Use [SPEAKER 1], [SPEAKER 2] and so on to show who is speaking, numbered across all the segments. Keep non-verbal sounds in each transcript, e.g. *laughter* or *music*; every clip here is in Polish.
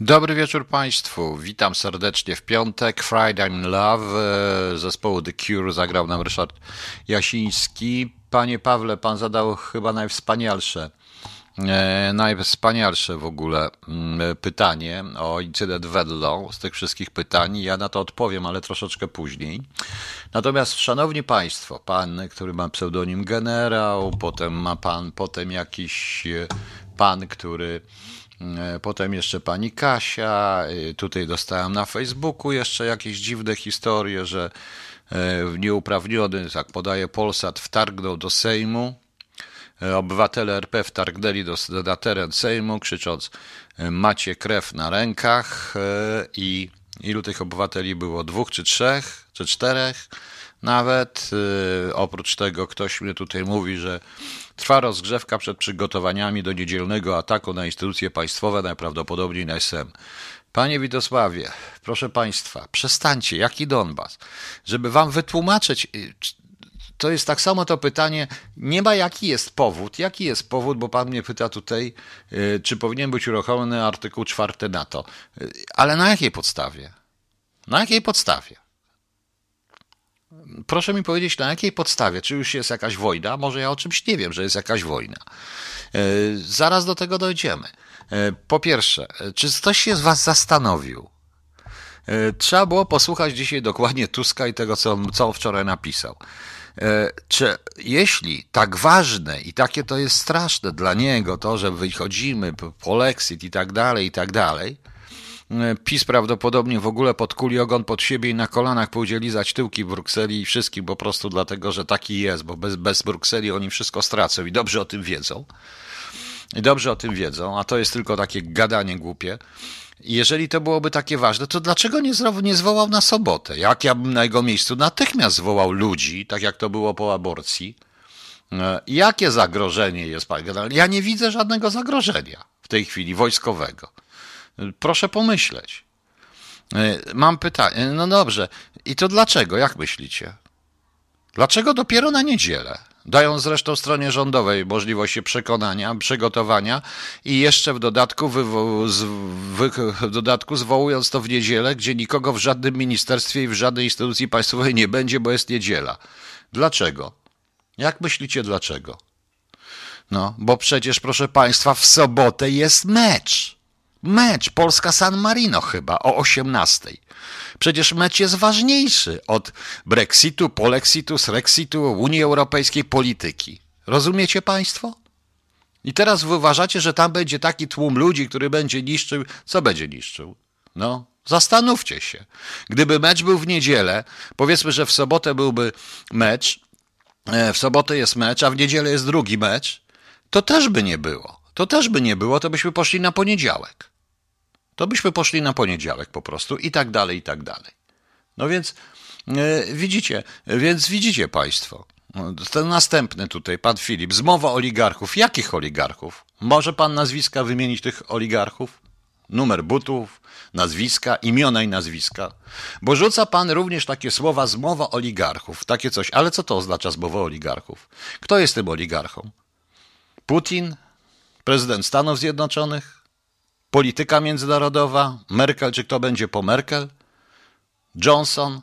[SPEAKER 1] Dobry wieczór Państwu. Witam serdecznie w piątek. Friday in Love e, zespołu The Cure zagrał nam Ryszard Jasiński. Panie Pawle, pan zadał chyba najwspanialsze, e, najwspanialsze w ogóle mm, pytanie o incydent Wedlow z tych wszystkich pytań. Ja na to odpowiem, ale troszeczkę później. Natomiast, szanowni Państwo, pan, który ma pseudonim generał, potem ma pan, potem jakiś e, pan, który potem jeszcze pani Kasia. E, tutaj dostałem na Facebooku jeszcze jakieś dziwne historie, że e, nieuprawniony, jak podaje Polsat, wtargnął do Sejmu. Obywatele RP wtargnęli do, na teren Sejmu, krzycząc: Macie krew na rękach. I ilu tych obywateli było? Dwóch czy trzech, czy czterech? Nawet oprócz tego ktoś mnie tutaj mówi, że Trwa rozgrzewka przed przygotowaniami do niedzielnego ataku na instytucje państwowe, najprawdopodobniej na SM. Panie Witosławie, proszę Państwa, przestańcie, jaki Donbas? Żeby Wam wytłumaczyć, y, to jest tak samo to pytanie, nie ma jaki jest powód, jaki jest powód, bo Pan mnie pyta tutaj, y, czy powinien być uruchomiony artykuł 4 NATO, y, ale na jakiej podstawie? Na jakiej podstawie? Proszę mi powiedzieć, na jakiej podstawie? Czy już jest jakaś wojna? Może ja o czymś nie wiem, że jest jakaś wojna. E, zaraz do tego dojdziemy. E, po pierwsze, czy ktoś się z Was zastanowił? E, trzeba było posłuchać dzisiaj dokładnie Tuska i tego, co, co wczoraj napisał. Czy jeśli tak ważne i takie to jest straszne dla niego, to, że wychodzimy po Lexit i tak dalej, i tak dalej, PiS prawdopodobnie w ogóle podkuli ogon pod siebie i na kolanach pójdzie lizać tyłki Brukseli i wszystkim po prostu dlatego, że taki jest, bo bez, bez Brukseli oni wszystko stracą i dobrze o tym wiedzą. I dobrze o tym wiedzą, a to jest tylko takie gadanie głupie. Jeżeli to byłoby takie ważne, to dlaczego nie, nie zwołał na sobotę? Jak ja bym na jego miejscu natychmiast zwołał ludzi, tak jak to było po aborcji? E, jakie zagrożenie jest, panie generale? Ja nie widzę żadnego zagrożenia w tej chwili wojskowego. Proszę pomyśleć. E, mam pytanie. No dobrze. I to dlaczego? Jak myślicie? Dlaczego dopiero na niedzielę? Dają zresztą stronie rządowej możliwość przekonania, przygotowania i jeszcze w dodatku, z, w dodatku zwołując to w niedzielę, gdzie nikogo w żadnym ministerstwie i w żadnej instytucji państwowej nie będzie, bo jest niedziela. Dlaczego? Jak myślicie dlaczego? No, bo przecież, proszę Państwa, w sobotę jest mecz. Mecz Polska-San Marino chyba o 18. Przecież mecz jest ważniejszy od Brexitu, Polexitu, Srexitu, Unii Europejskiej polityki. Rozumiecie Państwo? I teraz uważacie, że tam będzie taki tłum ludzi, który będzie niszczył. Co będzie niszczył? No, zastanówcie się. Gdyby mecz był w niedzielę, powiedzmy, że w sobotę byłby mecz, e, w sobotę jest mecz, a w niedzielę jest drugi mecz, to też by nie było to też by nie było, to byśmy poszli na poniedziałek. To byśmy poszli na poniedziałek po prostu i tak dalej, i tak dalej. No więc e, widzicie, więc widzicie Państwo. Ten następny tutaj, pan Filip, zmowa oligarchów. Jakich oligarchów? Może pan nazwiska wymienić tych oligarchów? Numer butów, nazwiska, imiona i nazwiska. Bo rzuca pan również takie słowa zmowa oligarchów, takie coś. Ale co to oznacza zmowa oligarchów? Kto jest tym oligarchą? Putin, prezydent Stanów Zjednoczonych, polityka międzynarodowa, Merkel, czy kto będzie po Merkel, Johnson,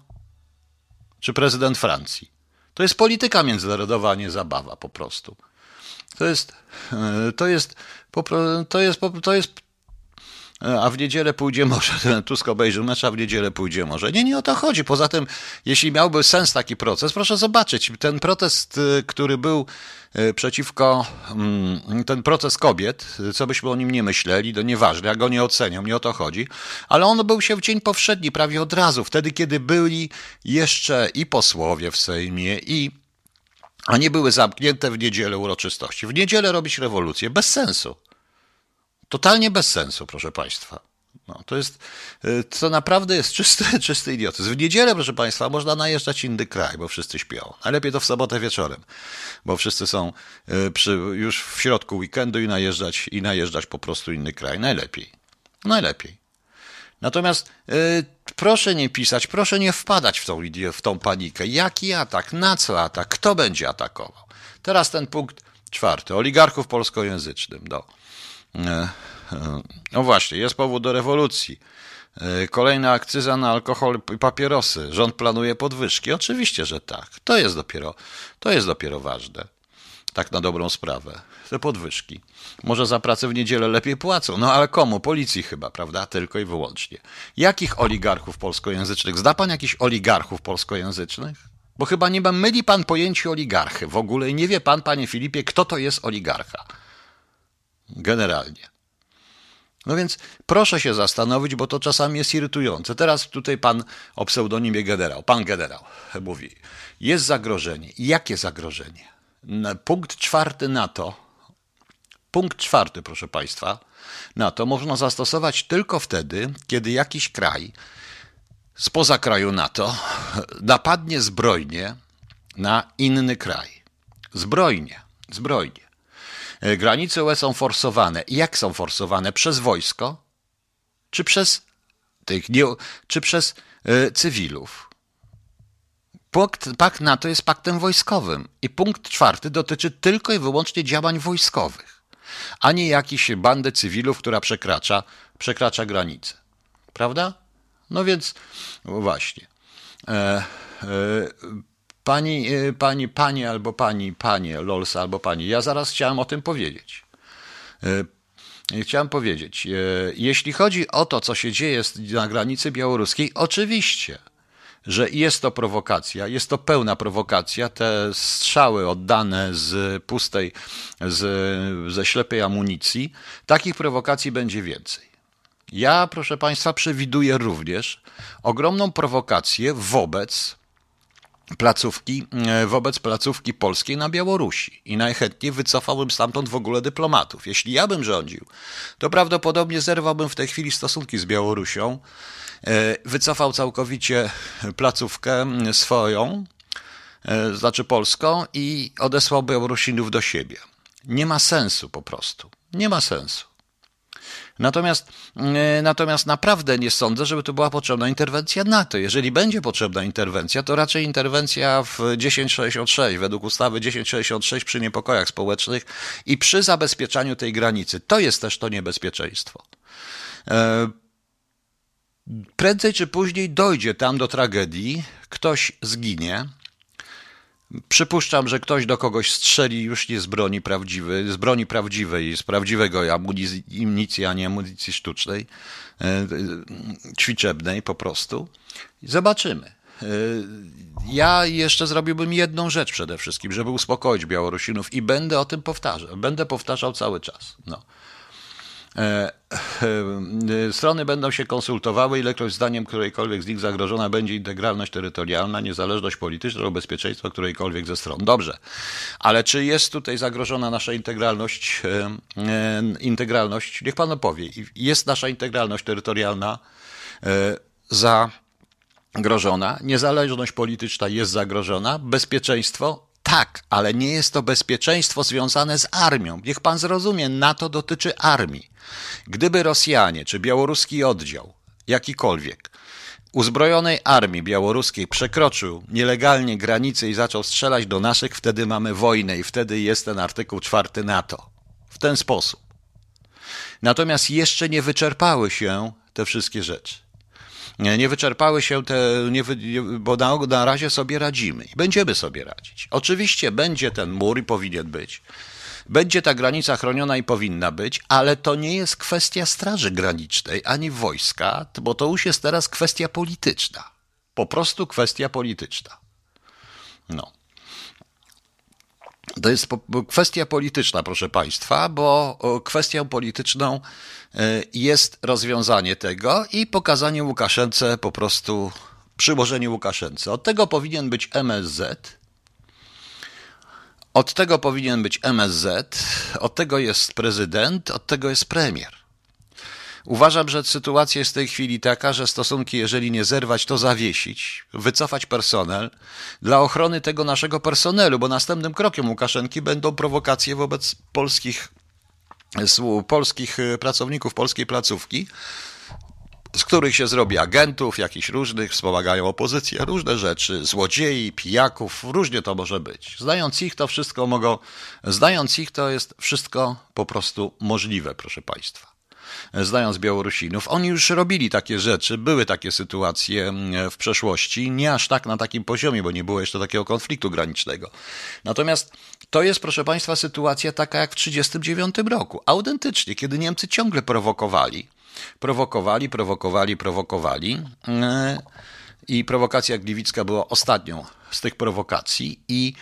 [SPEAKER 1] czy prezydent Francji. To jest polityka międzynarodowa, a nie zabawa po prostu. To jest, e, to jest, to jest, to jest E, a w niedzielę pójdzie może. *laughs* Tusk obejrzy mecz, a w niedzielę pójdzie może. Nie, nie o to chodzi. Poza tym, jeśli miałby sens taki proces, proszę zobaczyć, ten protest, y, który był y, przeciwko, mm, ten proces kobiet, co byśmy o nim nie myśleli, to nieważne, ja go nie oceniam, nie o to chodzi, ale on był się w dzień powszedni, prawie od razu, wtedy, kiedy byli jeszcze i posłowie w Sejmie, i a nie były zamknięte w niedzielę uroczystości. W niedzielę robić rewolucję, bez sensu. Totalnie bez sensu, proszę Państwa. No, to jest, y, to naprawdę jest czysty, *laughs* czysty idiotyzm. W niedzielę, proszę Państwa, można najeżdżać inny kraj, bo wszyscy śpią. Najlepiej to w sobotę wieczorem, bo wszyscy są y, przy, już w środku weekendu i najeżdżać, i najeżdżać po prostu inny kraj. Najlepiej. Najlepiej. Natomiast y, proszę nie pisać, proszę nie wpadać w tą, w tą panikę. Jaki atak? Na co atak? Kto będzie atakował? Teraz ten punkt czwarty. Oligarchów polskojęzycznym. Do. No właśnie, jest powód do rewolucji. Kolejna akcyza na alkohol i papierosy. Rząd planuje podwyżki. Oczywiście, że tak. To jest dopiero, to jest dopiero ważne. Tak na dobrą sprawę. Te podwyżki. Może za pracę w niedzielę lepiej płacą. No ale komu? Policji chyba, prawda? Tylko i wyłącznie. Jakich oligarchów polskojęzycznych? Zna pan jakichś oligarchów polskojęzycznych? Bo chyba nie myli pan pojęcie oligarchy w ogóle i nie wie pan, panie Filipie, kto to jest oligarcha. Generalnie. No więc proszę się zastanowić, bo to czasami jest irytujące. Teraz tutaj pan o pseudonimie generał, pan generał mówi, jest zagrożenie. Jakie zagrożenie? Punkt czwarty NATO, punkt czwarty, proszę państwa, NATO można zastosować tylko wtedy, kiedy jakiś kraj spoza kraju NATO napadnie zbrojnie na inny kraj. Zbrojnie, zbrojnie. E, granice UE są forsowane. Jak są forsowane? Przez wojsko? Czy przez tych, nie, czy przez y, cywilów? Pakt, pakt NATO jest paktem wojskowym i punkt czwarty dotyczy tylko i wyłącznie działań wojskowych, a nie jakiejś bandy cywilów, która przekracza, przekracza granicę. Prawda? No więc właśnie. E, e, pani, e, pani, pani albo pani, panie, Lolsa albo pani. Ja zaraz chciałem o tym powiedzieć. E, chciałem powiedzieć, e, jeśli chodzi o to, co się dzieje na granicy białoruskiej, oczywiście, że jest to prowokacja, jest to pełna prowokacja. Te strzały oddane z pustej, z, ze ślepej amunicji, takich prowokacji będzie więcej. Ja, proszę Państwa, przewiduję również ogromną prowokację wobec placówki, e, wobec placówki polskiej na Białorusi i najchętniej wycofałbym stamtąd w ogóle dyplomatów. Jeśli ja bym rządził, to prawdopodobnie zerwałbym w tej chwili stosunki z Białorusią, e, wycofał całkowicie placówkę swoją, e, znaczy polską i odesłał Białorusinów do siebie. Nie ma sensu po prostu. Nie ma sensu. Natomiast, e, natomiast naprawdę nie sądzę, żeby tu była potrzebna interwencja NATO. Jeżeli będzie potrzebna interwencja, to raczej interwencja w 1066, według ustawy 1066 przy niepokojach społecznych i przy zabezpieczaniu tej granicy. To jest też to niebezpieczeństwo. E, prędzej czy później dojdzie tam do tragedii, ktoś zginie, Przypuszczam, że ktoś do kogoś strzeli już nie z broni prawdziwej, z broni prawdziwej, z prawdziwego amunicji, a nie amunicji sztucznej, e, e, ćwiczebnej po prostu. Zobaczymy. E, ja jeszcze zrobiłbym jedną rzecz przede wszystkim, żeby uspokoić Białorusinów i będę o tym powtarzał. Będę powtarzał cały czas. No. E, e, strony będą się konsultowały, ilekroć zdaniem którejkolwiek z nich zagrożona będzie integralność terytorialna, niezależność polityczna lub bezpieczeństwo którejkolwiek ze stron. Dobrze, ale czy jest tutaj zagrożona nasza integralność? E, integralność, niech pan opowie. Jest nasza integralność terytorialna zagrożona, niezależność polityczna jest zagrożona, bezpieczeństwo tak, ale nie jest to bezpieczeństwo związane z armią. Niech pan zrozumie, NATO dotyczy armii. Gdyby Rosjanie czy białoruski oddział, jakikolwiek, uzbrojonej armii białoruskiej przekroczył nielegalnie granicę i zaczął strzelać do naszych, wtedy mamy wojnę i wtedy jest ten artykuł czwarty NATO. W ten sposób. Natomiast jeszcze nie wyczerpały się te wszystkie rzeczy. Nie wyczerpały się te, nie, bo na, na razie sobie radzimy będziemy sobie radzić. Oczywiście będzie ten mur i powinien być. Będzie ta granica chroniona i powinna być, ale to nie jest kwestia Straży Granicznej ani wojska, bo to już jest teraz kwestia polityczna. Po prostu kwestia polityczna. No. To jest kwestia polityczna, proszę Państwa, bo kwestią polityczną e, jest rozwiązanie tego i pokazanie Łukaszence po prostu przyłożenie Łukaszence. Od tego powinien być MSZ, od tego powinien być MSZ, od tego jest prezydent, od tego jest premier. Uważam, że sytuacja jest w tej chwili taka, że stosunki, jeżeli nie zerwać, to zawiesić, wycofać personel dla ochrony tego naszego personelu, bo następnym krokiem Łukaszenki będą prowokacje wobec polskich, polskich pracowników polskiej placówki, z których się zrobi agentów, jakichś różnych, wspomagają opozycję, różne rzeczy, złodziei, pijaków, różnie to może być. Znając ich, to wszystko mogą, znając ich, to jest wszystko po prostu możliwe, proszę Państwa znając Białorusinów. Oni już robili takie rzeczy, były takie sytuacje mm, w przeszłości, nie aż tak na takim poziomie, bo nie było jeszcze takiego konfliktu granicznego. Natomiast to jest, proszę Państwa, sytuacja taka jak w 1939 roku. Autentycznie, kiedy Niemcy ciągle prowokowali, prowokowali, prowokowali, prowokowali. Mm, I prowokacja gliwicka była ostatnią z tych prowokacji, i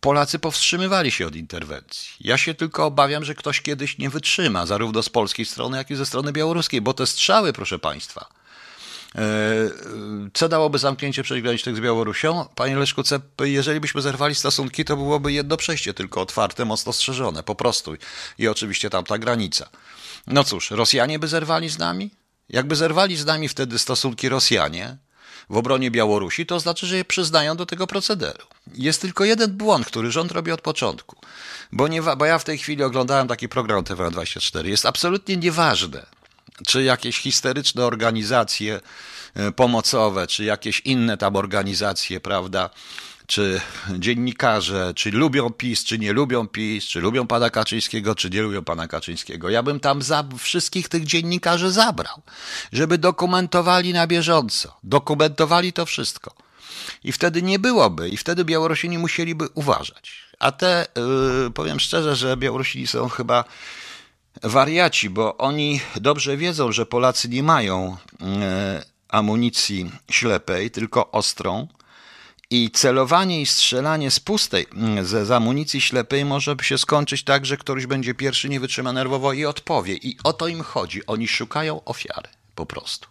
[SPEAKER 1] Polacy powstrzymywali się od interwencji. Ja się tylko obawiam, że ktoś kiedyś nie wytrzyma, zarówno z polskiej strony, jak i ze strony białoruskiej, bo te strzały, proszę Państwa, e, co dałoby zamknięcie przejść granicznych z Białorusią? Panie Leszku, jeżeli byśmy zerwali stosunki, to byłoby jedno przejście, tylko otwarte, mocno strzeżone, po prostu. I oczywiście tamta granica. No cóż, Rosjanie by zerwali z nami? Jakby zerwali z nami wtedy stosunki Rosjanie, w obronie Białorusi, to znaczy, że je przyznają do tego procederu. Jest tylko jeden błąd, który rząd robi od początku. Bo, nie, bo ja w tej chwili oglądałem taki program TV24. Jest absolutnie nieważne, czy jakieś histeryczne organizacje e, pomocowe, czy jakieś inne tam organizacje, prawda, czy dziennikarze, czy lubią PiS, czy nie lubią PiS, czy lubią pana Kaczyńskiego, czy nie lubią pana Kaczyńskiego. Ja bym tam za, wszystkich tych dziennikarzy zabrał, żeby dokumentowali na bieżąco, dokumentowali to wszystko. I wtedy nie byłoby, i wtedy Białorusini musieliby uważać. A te, yy, powiem szczerze, że Białorusini są chyba wariaci, bo oni dobrze wiedzą, że Polacy nie mają yy, amunicji ślepej, tylko ostrą i celowanie i strzelanie z pustej, mm, z, z amunicji ślepej może się skończyć tak, że ktoś będzie pierwszy, nie wytrzyma nerwowo i odpowie. I o to im chodzi. Oni szukają ofiary, po prostu.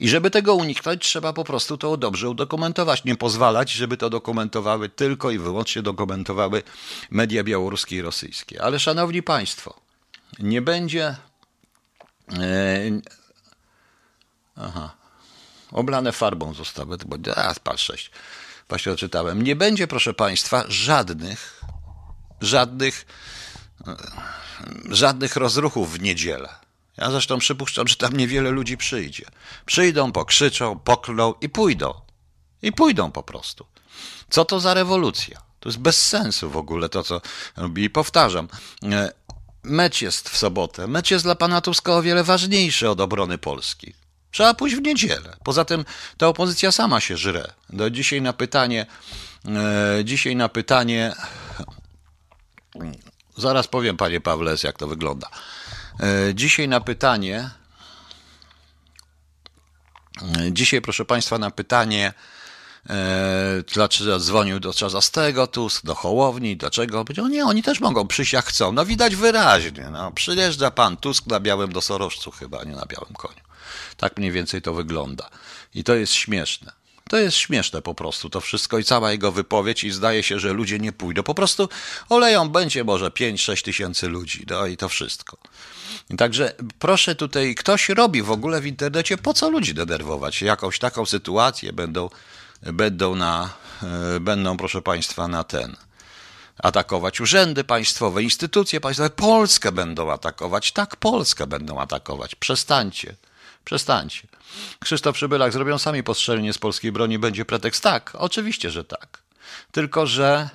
[SPEAKER 1] I żeby tego uniknąć, trzeba po prostu to dobrze udokumentować. Nie pozwalać, żeby to dokumentowały tylko i wyłącznie dokumentowały media białoruskie i rosyjskie. Ale szanowni Państwo, nie będzie. E, aha oblane farbą zostały, bo a, patrz, sześć. Właśnie odczytałem. Nie będzie, proszę Państwa, żadnych, żadnych, e, żadnych rozruchów w niedzielę. Ja zresztą przypuszczam, że tam niewiele ludzi przyjdzie. Przyjdą, pokrzyczą, poklną i pójdą. I pójdą po prostu. Co to za rewolucja? To jest bez sensu w ogóle to, co robi. I powtarzam, e, mecz jest w sobotę. Mecz jest dla pana Tuska o wiele ważniejszy od obrony Polski. Trzeba pójść w niedzielę. Poza tym ta opozycja sama się żre. Do dzisiaj na pytanie, e, dzisiaj na pytanie, zaraz powiem panie Pawles, jak to wygląda. E, dzisiaj na pytanie, dzisiaj proszę państwa na pytanie, e, dlaczego dzwonił do Czarzastego Tusk, do Hołowni, dlaczego? Powiedział, nie, oni też mogą przyjść jak chcą. No widać wyraźnie, no, przyjeżdża pan Tusk na białym dosorożcu chyba, nie na białym koniu. Tak mniej więcej to wygląda. I to jest śmieszne. To jest śmieszne po prostu, to wszystko i cała jego wypowiedź i zdaje się, że ludzie nie pójdą. Po prostu oleją będzie może 5-6 tysięcy ludzi, no i to wszystko. Także proszę tutaj, ktoś robi w ogóle w internecie, po co ludzi denerwować? Jakąś taką sytuację będą, będą na, e, będą proszę Państwa na ten, atakować urzędy państwowe, instytucje państwowe, Polskę będą atakować. Tak, Polskę będą atakować. Przestańcie. Przestańcie. Krzysztof Przybylak, zrobią sami postrzelenie z polskiej broni, będzie pretekst? Tak, oczywiście, że tak. Tylko, że,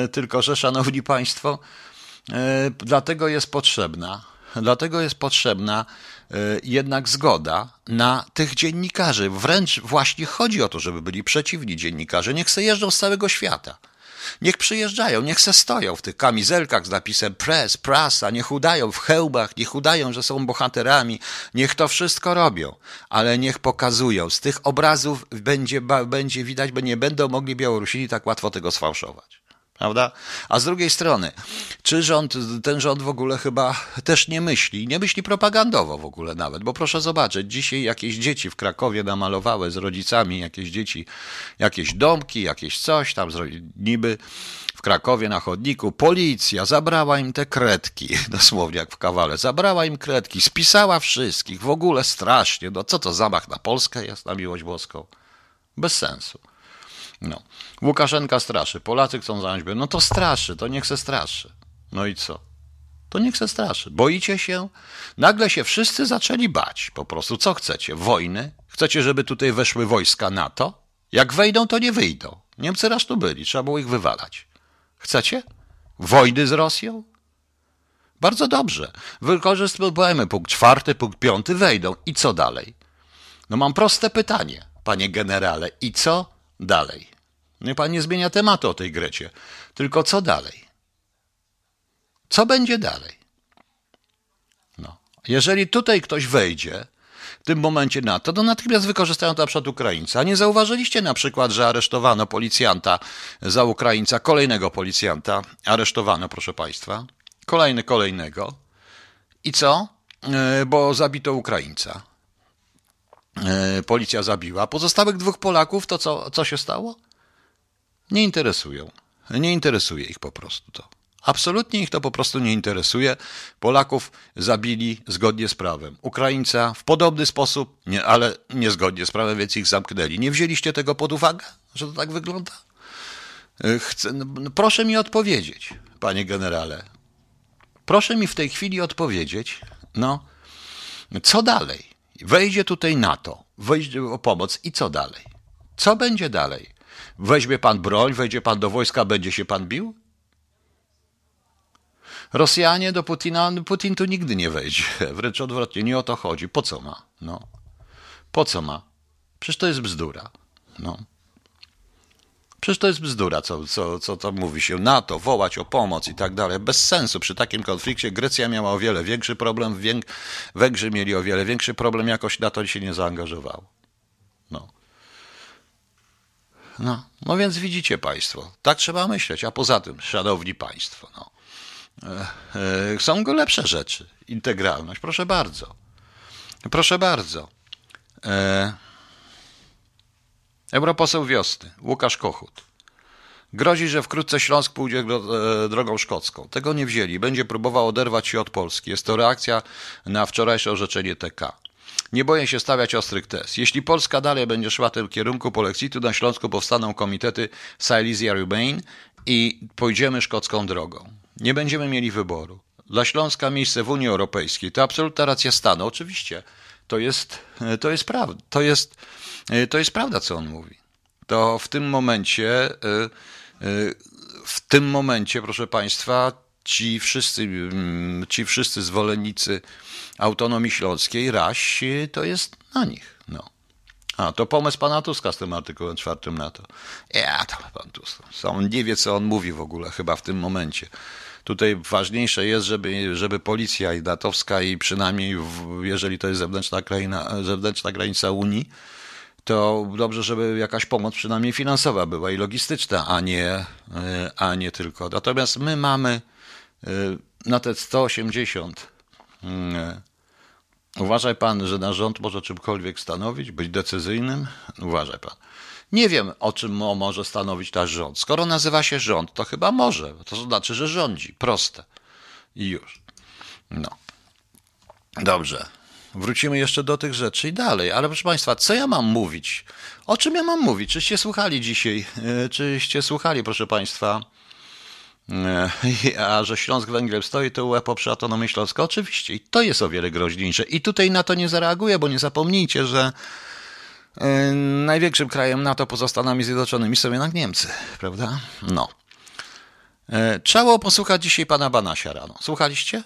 [SPEAKER 1] yy, tylko, że szanowni państwo, yy, dlatego jest potrzebna, dlatego jest potrzebna yy, jednak zgoda na tych dziennikarzy. Wręcz właśnie chodzi o to, żeby byli przeciwni dziennikarze. Niech se jeżdżą z całego świata. Niech przyjeżdżają, niech se stoją w tych kamizelkach z napisem press, prasa, niech udają w hełbach, niech udają, że są bohaterami, niech to wszystko robią, ale niech pokazują. Z tych obrazów będzie, będzie widać, bo nie będą mogli Białorusini tak łatwo tego sfałszować prawda? A z drugiej strony, czy rząd, ten rząd w ogóle chyba też nie myśli, nie myśli propagandowo w ogóle nawet, bo proszę zobaczyć, dzisiaj jakieś dzieci w Krakowie namalowały z rodzicami, jakieś dzieci, jakieś domki, jakieś coś tam, niby w Krakowie na chodniku, policja zabrała im te kredki, *laughs* dosłownie jak w kawale, zabrała im kredki, spisała wszystkich, w ogóle strasznie, no co to zamach na Polskę jest, na miłość boską? Bez sensu. No. Łukaszenka straszy. Polacy chcą zająć No to straszy, to niech se straszy. No i co? To niech se straszy. Boicie się? Nagle się wszyscy zaczęli bać. Po prostu co chcecie? Wojny? Chcecie, żeby tutaj weszły wojska NATO? Jak wejdą, to nie wyjdą. Niemcy raz tu byli, trzeba było ich wywalać. Chcecie? Wojny z Rosją? Bardzo dobrze. Wykorzystujemy punkt czwarty, punkt piąty, wejdą. I co dalej? No mam proste pytanie, panie generale. I co dalej? Nie pan nie zmienia tematu o tej Grecie. Tylko co dalej? Co będzie dalej? No. Jeżeli tutaj ktoś wejdzie, w tym momencie na to, natychmiast wykorzystają to na przykład Ukraińcy. A nie zauważyliście na przykład, że aresztowano policjanta za Ukraińca, kolejnego policjanta aresztowano, proszę Państwa. Kolejny, kolejnego. I co? E, bo zabito Ukraińca. E, policja zabiła. Pozostałych dwóch Polaków, to co, co się stało? Nie interesują. Nie interesuje ich po prostu to. Absolutnie ich to po prostu nie interesuje. Polaków zabili zgodnie z prawem. Ukraińca w podobny sposób, nie, ale niezgodnie z prawem, więc ich zamknęli. Nie wzięliście tego pod uwagę, że to tak wygląda? E, chcę, no, proszę mi odpowiedzieć, panie generale. Proszę mi w tej chwili odpowiedzieć, no, co dalej? Wejdzie tutaj NATO, wejdzie o pomoc i co dalej? Co będzie dalej? Weźmie pan broń, wejdzie pan do wojska, będzie się pan bił? Rosjanie do Putina, Putin tu nigdy nie wejdzie. *laughs* Wręcz odwrotnie, nie o to chodzi. Po co ma? No. Po co ma? Przecież to jest bzdura. No. Przecież to jest bzdura, co, co, co to mówi się. NATO, wołać o pomoc i tak dalej. Bez sensu. Przy takim konflikcie Grecja miała o wiele większy problem, Węgrzy mieli o wiele większy problem, jakoś na to się nie zaangażowało. No. No, więc widzicie Państwo, tak trzeba myśleć. A poza tym, szanowni Państwo, no, e, e, są go lepsze rzeczy. Integralność, proszę bardzo. Proszę bardzo. E, Europoseł wiosny, Łukasz Kochut. Grozi, że wkrótce Śląsk pójdzie e, drogą szkocką. Tego nie wzięli. Będzie próbował oderwać się od Polski. Jest to reakcja na wczorajsze orzeczenie TK. Nie boję się stawiać ostrych tez. Jeśli Polska dalej będzie szła w tym kierunku polexitu, na Śląsku powstaną komitety Silesia Remain i pójdziemy szkocką drogą. Nie będziemy mieli wyboru. Dla Śląska miejsce w Unii Europejskiej to absolutna racja stanu. Oczywiście to jest, to jest prawda. To jest, to jest prawda, co on mówi. To w tym momencie, w tym momencie, proszę Państwa, ci wszyscy, ci wszyscy zwolennicy autonomii śląskiej, raś, to jest na nich. No. A, to pomysł pana Tuska z tym artykułem czwartym na to. Ja, to pan Tusk. On nie wie, co on mówi w ogóle, chyba w tym momencie. Tutaj ważniejsze jest, żeby, żeby policja i natowska i przynajmniej, jeżeli to jest zewnętrzna, kraina, zewnętrzna granica Unii, to dobrze, żeby jakaś pomoc przynajmniej finansowa była i logistyczna, a nie, e, a nie tylko. Natomiast my mamy e, na te 180. Uważaj pan, że nasz rząd może czymkolwiek stanowić, być decyzyjnym? Uważaj pan. Nie wiem, o czym może stanowić nasz rząd. Skoro nazywa się rząd, to chyba może. To znaczy, że rządzi. Proste. I już. No. Dobrze. Wrócimy jeszcze do tych rzeczy i dalej. Ale proszę Państwa, co ja mam mówić? O czym ja mam mówić? Czyście słuchali dzisiaj? E, czyście słuchali, proszę Państwa? E, *laughs* a że Śląsk Węgiel stoi, to łeb przy autonomię Śląska? Oczywiście. I to jest o wiele groźniejsze. I tutaj na to nie zareaguję, bo nie zapomnijcie, że E, największym krajem NATO poza Stanami Zjednoczonymi są jednak Niemcy, prawda? No. E, trzeba posłuchać dzisiaj pana Banasia rano. Słuchaliście?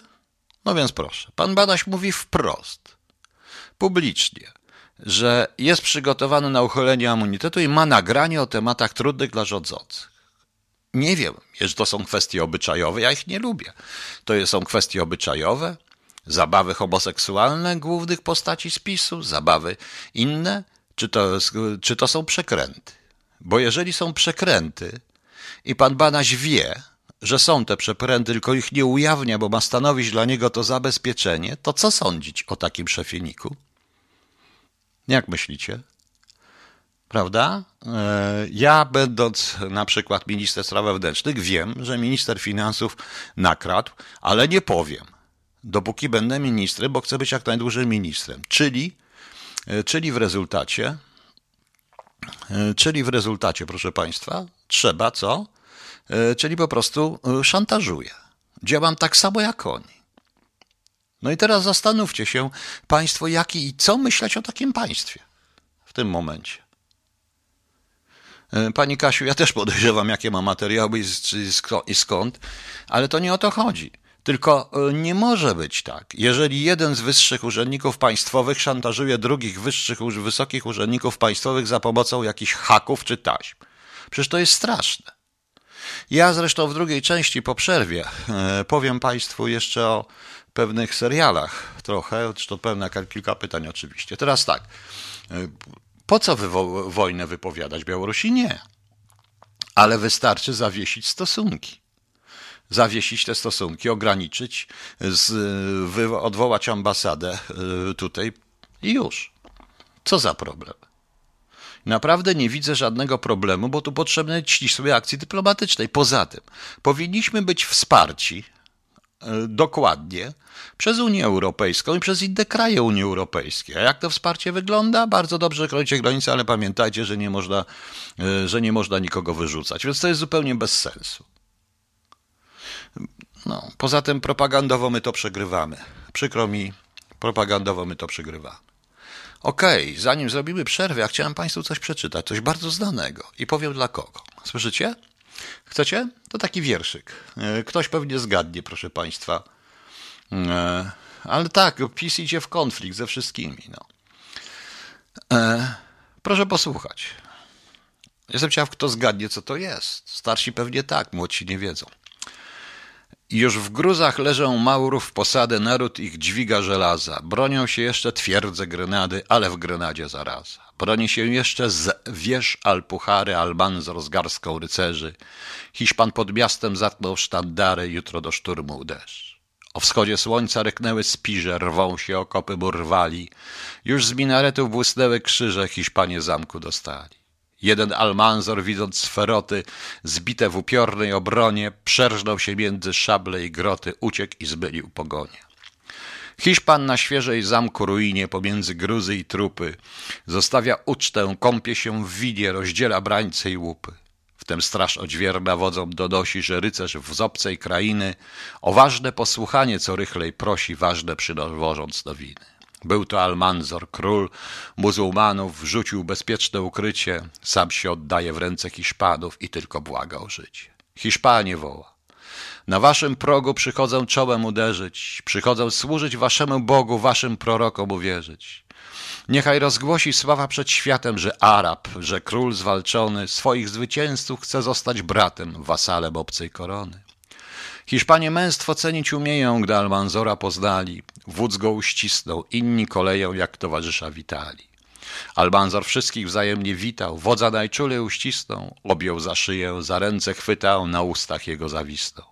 [SPEAKER 1] No więc proszę. Pan Banaś mówi wprost, publicznie, że jest przygotowany na uchylenie immunitetu i ma nagranie o tematach trudnych dla rządzących. Nie wiem, że to są kwestie obyczajowe, ja ich nie lubię. To są kwestie obyczajowe, zabawy homoseksualne głównych postaci spisu, zabawy inne, czy to, czy to są przekręty. Bo jeżeli są przekręty i pan Banaś wie, że są te przekręty, tylko ich nie ujawnia, bo ma stanowić dla niego to zabezpieczenie, to co sądzić o takim szefiniku? Jak myślicie? Prawda? E, ja, będąc na przykład minister spraw wewnętrznych, wiem, że minister finansów nakradł, ale nie powiem. Dopóki będę ministrem, bo chcę być jak najdłużej ministrem. Czyli E, czyli w rezultacie, e, czyli w rezultacie, proszę Państwa, trzeba co? Czyli po prostu szantażuję. Działam tak samo jak oni. No i teraz zastanówcie się Państwo, jaki i co myśleć o takim państwie w tym momencie. E, pani Kasiu, ja też podejrzewam, jakie ma materiały i skąd, ale to nie o to chodzi. Tylko e, nie może być tak. Jeżeli jeden z wyższych urzędników państwowych szantażuje drugich wyższych, wysokich urzędników państwowych za pomocą jakichś haków czy taśm. Przecież to jest straszne. Ja zresztą w drugiej części po przerwie e, powiem Państwu jeszcze o pewnych serialach trochę, to pewne kilka pytań oczywiście. Teraz tak, po co wy wojnę wypowiadać Białorusi? Nie. Ale wystarczy zawiesić stosunki zawiesić te stosunki, ograniczyć, z, odwołać ambasadę y, tutaj i już. Co za problem? Naprawdę nie widzę żadnego problemu, bo tu potrzebne ci sobie akcji dyplomatycznej. Poza tym powinniśmy być wsparci dokładnie przez Unię Europejską i przez inne kraje Unii Europejskiej. A jak to wsparcie wygląda? Bardzo dobrze chronicie granice, ale pamiętajcie, że nie można, y, że nie można nikogo wyrzucać. Więc to jest zupełnie bez sensu. No, poza tym propagandowo my to przegrywamy. Przykro mi, propagandowo my to przegrywamy. Okej, okay, zanim zrobimy przerwę, ja chciałem Państwu coś przeczytać, coś bardzo znanego i powiem dla kogo. Słyszycie? Chcecie? To taki wierszyk. E, ktoś pewnie zgadnie, proszę Państwa. E, ale tak, PiS idzie w konflikt ze wszystkimi. No. E, proszę posłuchać. Jestem ciekaw, kto zgadnie, co to jest. Starsi pewnie tak, młodsi nie wiedzą. Już w gruzach leżą Maurów posady, naród ich dźwiga żelaza. Bronią się jeszcze twierdze Grenady, ale w Grenadzie zaraza. Broni się jeszcze z wież Alpuchary, Almanzor z garstką rycerzy. Hiszpan pod miastem zatknął sztandary, jutro do szturmu uderzy. O wschodzie słońca ryknęły spirze, rwą się okopy burwali. Już z minaretów błysnęły krzyże, Hiszpanie zamku dostali. Jeden Almanzor, widząc sferoty zbite w upiornej obronie, przerżnął się między szable i groty, uciekł i zbylił pogonię. Hiszpan na świeżej zamku ruinie pomiędzy gruzy i trupy zostawia ucztę, kąpie się w winie, rozdziela brańce i łupy. Wtem straż odźwierna wodzom donosi, że rycerz w obcej krainy o ważne posłuchanie co rychlej prosi, ważne przynowożąc nowiny. Był to Almanzor, król muzułmanów, rzucił bezpieczne ukrycie, sam się oddaje w ręce Hiszpanów i tylko błaga o życie. Hiszpanie woła. Na waszym progu przychodzę czołem uderzyć, przychodzę służyć waszemu Bogu, waszym prorokom uwierzyć. Niechaj rozgłosi sława przed światem, że Arab, że król zwalczony swoich zwycięzców chce zostać bratem, wasalem obcej korony. Hiszpanie męstwo cenić umieją, gdy Almanzora poznali. Wódz go uścisnął, inni koleją jak towarzysza witali. Almanzor wszystkich wzajemnie witał, wodza najczulej uścisnął, objął za szyję, za ręce chwytał, na ustach jego zawisnął.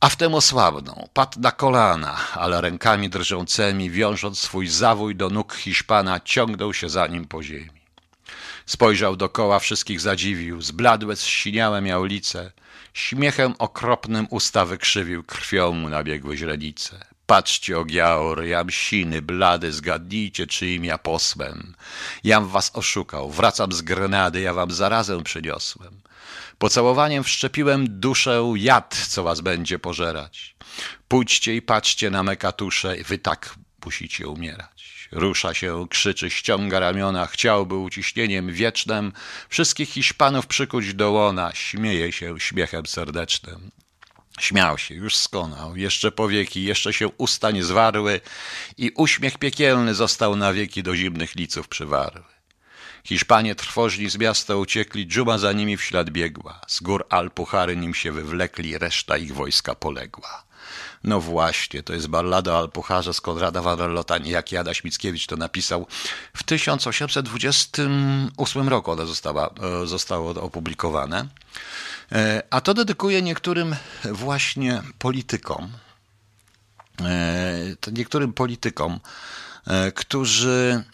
[SPEAKER 1] A wtem osłabnął, padł na kolana, ale rękami drżącymi, wiążąc swój zawój do nóg Hiszpana, ciągnął się za nim po ziemi. Spojrzał dokoła, wszystkich zadziwił, zbladłe, zsiniałe miał lice, Śmiechem okropnym usta wykrzywił, krwią mu nabiegły źrenice. Patrzcie, Ogiaor, jam siny, blady, zgadnijcie, czyim ja posłem. Jam was oszukał, wracam z Grenady, ja wam zarazę przyniosłem. Pocałowaniem wszczepiłem duszę jad, co was będzie pożerać. Pójdźcie i patrzcie na me katusze, wy tak musicie umierać. Rusza się, krzyczy, ściąga ramiona, chciałby uciśnieniem wiecznym wszystkich Hiszpanów przykuć do łona, śmieje się śmiechem serdecznym. Śmiał się, już skonał, jeszcze powieki, jeszcze się usta nie zwarły i uśmiech piekielny został na wieki do zimnych liców przywarły. Hiszpanie trwożni z miasta uciekli, dżuma za nimi w ślad biegła. Z gór Alpuchary nim się wywlekli, reszta ich wojska poległa. No właśnie, to jest ballada o Alpucharze z Konrada Wanderlota, niejaki Adaś Mickiewicz to napisał. W 1828 roku ona została, e, zostało opublikowane. E, a to dedykuje niektórym właśnie politykom, e, niektórym politykom, którzy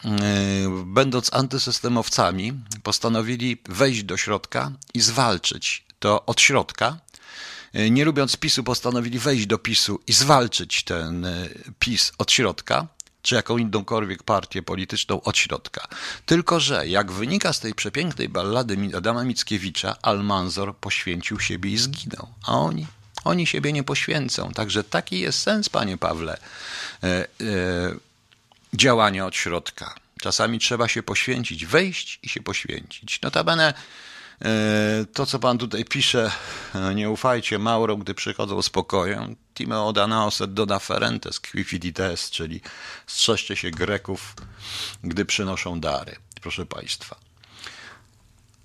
[SPEAKER 1] będąc antysystemowcami postanowili wejść do środka i zwalczyć to od środka nie lubiąc PiSu, postanowili wejść do PiSu i zwalczyć ten e, PiS od środka, czy jaką inąkolwiek partię polityczną od środka. Tylko, że jak wynika z tej przepięknej ballady Adama Mickiewicza, Almanzor poświęcił siebie i zginął, a oni Oni siebie nie poświęcą. Także taki jest sens, panie Pawle, e, e, działania od środka. Czasami trzeba się poświęcić, wejść i się poświęcić. Notabene e, to, co pan tutaj pisze, e, nie ufajcie Mauro, gdy przychodzą spokojem. Timeo danaos et dona ferentes qui fidites, czyli strzeżcie się Greków, gdy przynoszą dary. Proszę państwa.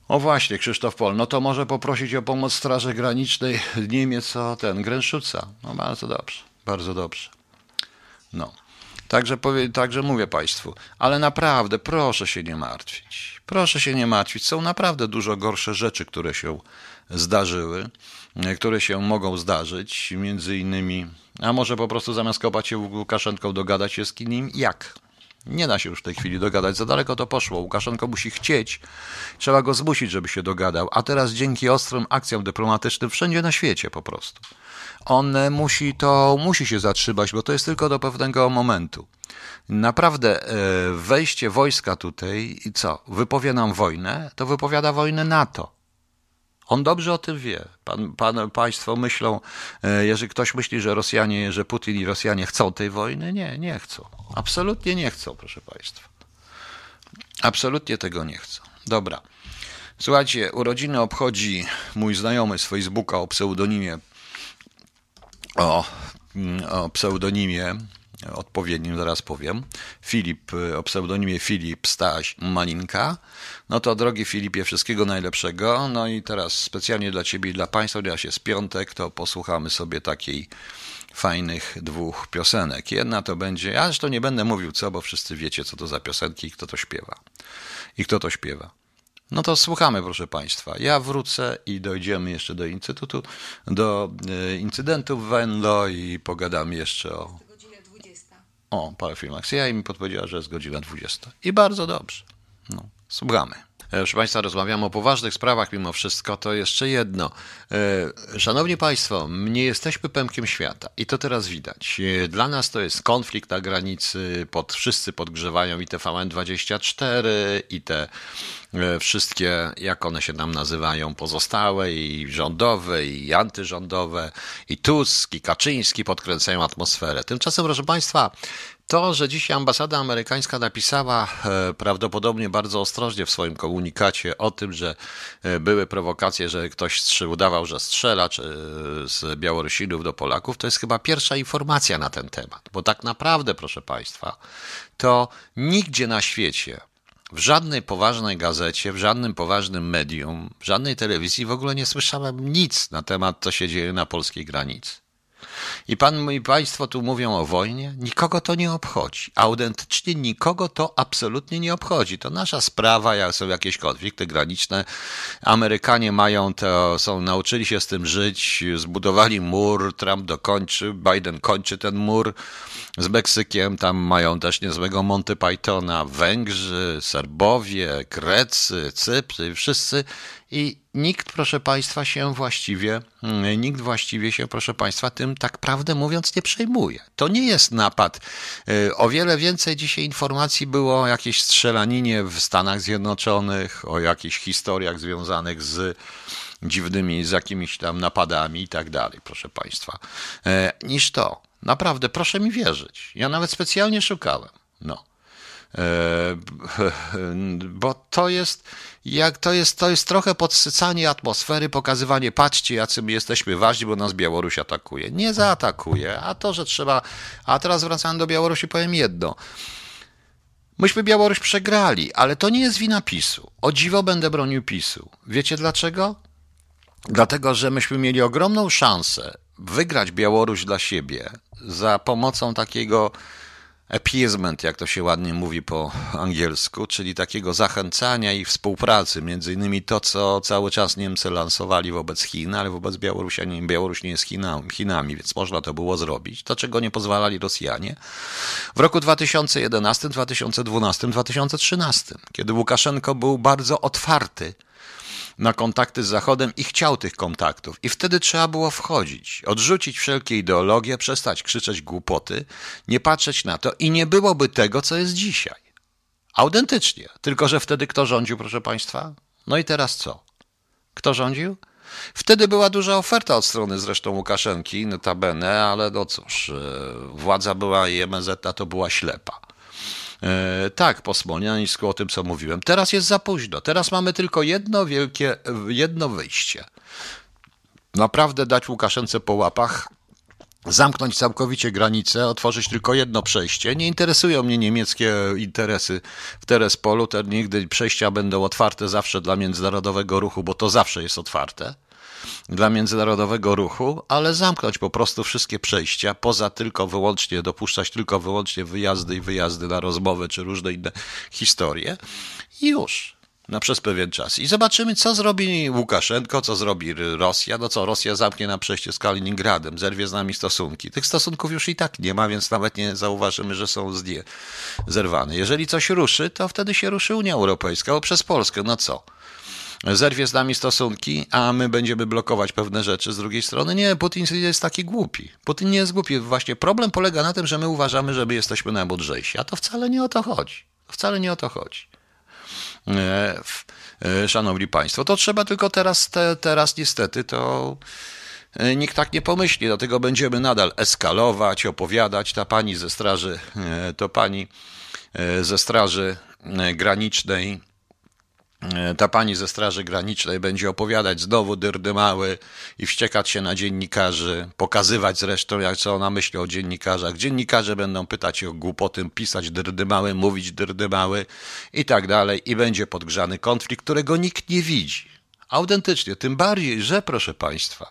[SPEAKER 1] O właśnie, Krzysztof Pol, no to może poprosić o pomoc Straży Granicznej Niemiec o ten Grenszuca. No bardzo dobrze, bardzo dobrze. No. Także, powie, także mówię Państwu, ale naprawdę proszę się nie martwić. Proszę się nie martwić. Są naprawdę dużo gorsze rzeczy, które się zdarzyły, które się mogą zdarzyć. Między innymi, a może po prostu zamiast kopać się Łukaszenką dogadać się z kim? Jak? Nie da się już w tej chwili dogadać, za daleko to poszło. Łukaszenko musi chcieć, trzeba go zmusić, żeby się dogadał. A teraz dzięki ostrym akcjom dyplomatycznym wszędzie na świecie po prostu. On musi to, musi się zatrzymać, bo to jest tylko do pewnego momentu. Naprawdę e, wejście wojska tutaj i co, wypowie nam wojnę, to wypowiada wojnę NATO. On dobrze o tym wie. Pan, pan, państwo myślą, e, jeżeli ktoś myśli, że Rosjanie, że Putin i Rosjanie chcą tej wojny, nie, nie chcą. Absolutnie nie chcą, proszę państwa. Absolutnie tego nie chcą. Dobra. Słuchajcie, urodziny obchodzi mój znajomy z Facebooka o pseudonimie o, o pseudonimie odpowiednim, zaraz powiem. Filip, o pseudonimie Filip Staś Malinka. No to drogi Filipie, wszystkiego najlepszego. No i teraz specjalnie dla Ciebie i dla Państwa, ponieważ jest piątek, to posłuchamy sobie takiej fajnych dwóch piosenek. Jedna to będzie, ja zresztą nie będę mówił co, bo wszyscy wiecie, co to za piosenki i kto to śpiewa. I kto to śpiewa. No to słuchamy, proszę Państwa. Ja wrócę i dojdziemy jeszcze do Instytutu, do e, incydentu w Venlo i pogadamy jeszcze o. O, parę filmach. Ja mi podpowiedziała, że jest godzina 20. I bardzo dobrze. No, słuchamy. E, proszę Państwa, rozmawiamy o poważnych sprawach mimo wszystko. To jeszcze jedno. E, szanowni Państwo, nie jesteśmy pępkiem świata i to teraz widać. Dla nas to jest konflikt na granicy, pod, wszyscy podgrzewają i TVN24 i te E, wszystkie, jak one się nam nazywają, pozostałe i rządowe, i antyrządowe, i Tusk, i Kaczyński podkręcają atmosferę. Tymczasem, proszę Państwa, to, że dzisiaj ambasada amerykańska napisała e, prawdopodobnie bardzo ostrożnie w swoim komunikacie o tym, że e, były prowokacje, że ktoś udawał, że strzela czy z Białorusinów do Polaków, to jest chyba pierwsza informacja na ten temat. Bo tak naprawdę, proszę Państwa, to nigdzie na świecie w żadnej poważnej gazecie, w żadnym poważnym medium, w żadnej telewizji w ogóle nie słyszałem nic na temat, co się dzieje na polskiej granicy. I pan i państwo tu mówią o wojnie, nikogo to nie obchodzi. Autentycznie nikogo to absolutnie nie obchodzi. To nasza sprawa, jak są jakieś konflikty graniczne. Amerykanie mają to, są, nauczyli się z tym żyć, zbudowali mur, Trump dokończy, Biden kończy ten mur z Meksykiem, tam mają też niezłego Monty Pythona, Węgrzy, Serbowie, Grecy, Cypry, wszyscy i nikt, proszę Państwa, się właściwie, mm, nikt właściwie się, proszę Państwa, tym tak prawdę mówiąc nie przejmuje. To nie jest napad. Y, o wiele więcej dzisiaj informacji było o jakiejś strzelaninie w Stanach Zjednoczonych, o jakichś historiach związanych z dziwnymi, z jakimiś tam napadami i tak dalej, proszę Państwa, e, niż to. Naprawdę, proszę mi wierzyć. Ja nawet specjalnie szukałem. No. E, *laughs* bo to jest, jak to jest, to jest trochę podsycanie atmosfery, pokazywanie, patrzcie, jacy my jesteśmy ważni, bo nas Białoruś atakuje. Nie zaatakuje, a to, że trzeba. A teraz wracając do Białorusi, powiem jedno. Myśmy Białoruś przegrali, ale to nie jest wina PiSu. O dziwo będę bronił PiSu. Wiecie dlaczego? Dlatego, że myśmy mieli ogromną szansę wygrać Białoruś dla siebie za pomocą takiego appeasement, jak to się ładnie mówi po angielsku, czyli takiego zachęcania i współpracy, między innymi to, co cały czas Niemcy lansowali wobec Chin, ale wobec Białorusi, Białoruś nie jest Chinami, Chinami, więc można to było zrobić, to czego nie pozwalali Rosjanie. W roku 2011, 2012, 2013, kiedy Łukaszenko był bardzo otwarty na kontakty z Zachodem i chciał tych kontaktów. I wtedy trzeba było wchodzić, odrzucić wszelkie ideologie, przestać krzyczeć głupoty, nie patrzeć na to i nie byłoby tego, co jest dzisiaj. Autentycznie. Tylko, że wtedy kto rządził, proszę Państwa? No i teraz co? Kto rządził? Wtedy była duża oferta od strony zresztą Łukaszenki, notabene, ale no cóż, władza była i MZ to była ślepa. E, tak, po Smolniańsku o tym, co mówiłem. Teraz jest za późno. Teraz mamy tylko jedno wielkie, jedno wyjście. Naprawdę dać Łukaszence po łapach, zamknąć całkowicie granice, otworzyć tylko jedno przejście. Nie interesują mnie niemieckie interesy w Terespolu. Te nigdy przejścia będą otwarte zawsze dla międzynarodowego ruchu, bo to zawsze jest otwarte dla międzynarodowego ruchu, ale zamknąć po prostu wszystkie przejścia, poza tylko wyłącznie, dopuszczać tylko wyłącznie wyjazdy i wyjazdy na rozmowy czy różne inne historie i już. Na przez pewien czas. I zobaczymy, co zrobi Łukaszenko, co zrobi Rosja. No co, Rosja zamknie na przejście z Kaliningradem, zerwie z nami stosunki. Tych stosunków już i tak nie ma, więc nawet nie zauważymy, że są zerwane. Jeżeli coś ruszy, to wtedy się ruszy Unia Europejska, bo przez Polskę. No co? Zerwie z nami stosunki, a my będziemy blokować pewne rzeczy z drugiej strony. Nie, Putin jest taki głupi. Putin nie jest głupi. Właśnie problem polega na tym, że my uważamy, że my jesteśmy najmądrzejsi, a to wcale nie o to chodzi. Wcale nie o to chodzi. E, e, szanowni Państwo, to trzeba tylko teraz, te, teraz niestety to e, nikt tak nie pomyśli, dlatego będziemy nadal eskalować, opowiadać. Ta pani ze straży, to pani ze straży granicznej ta pani ze Straży Granicznej będzie opowiadać znowu dyrdymały i wściekać się na dziennikarzy, pokazywać zresztą, jak co ona myśli o dziennikarzach. Dziennikarze będą pytać o głupoty, pisać dyrdymały, mówić dyrdymały i tak dalej i będzie podgrzany konflikt, którego nikt nie widzi. Autentycznie, tym bardziej, że proszę Państwa,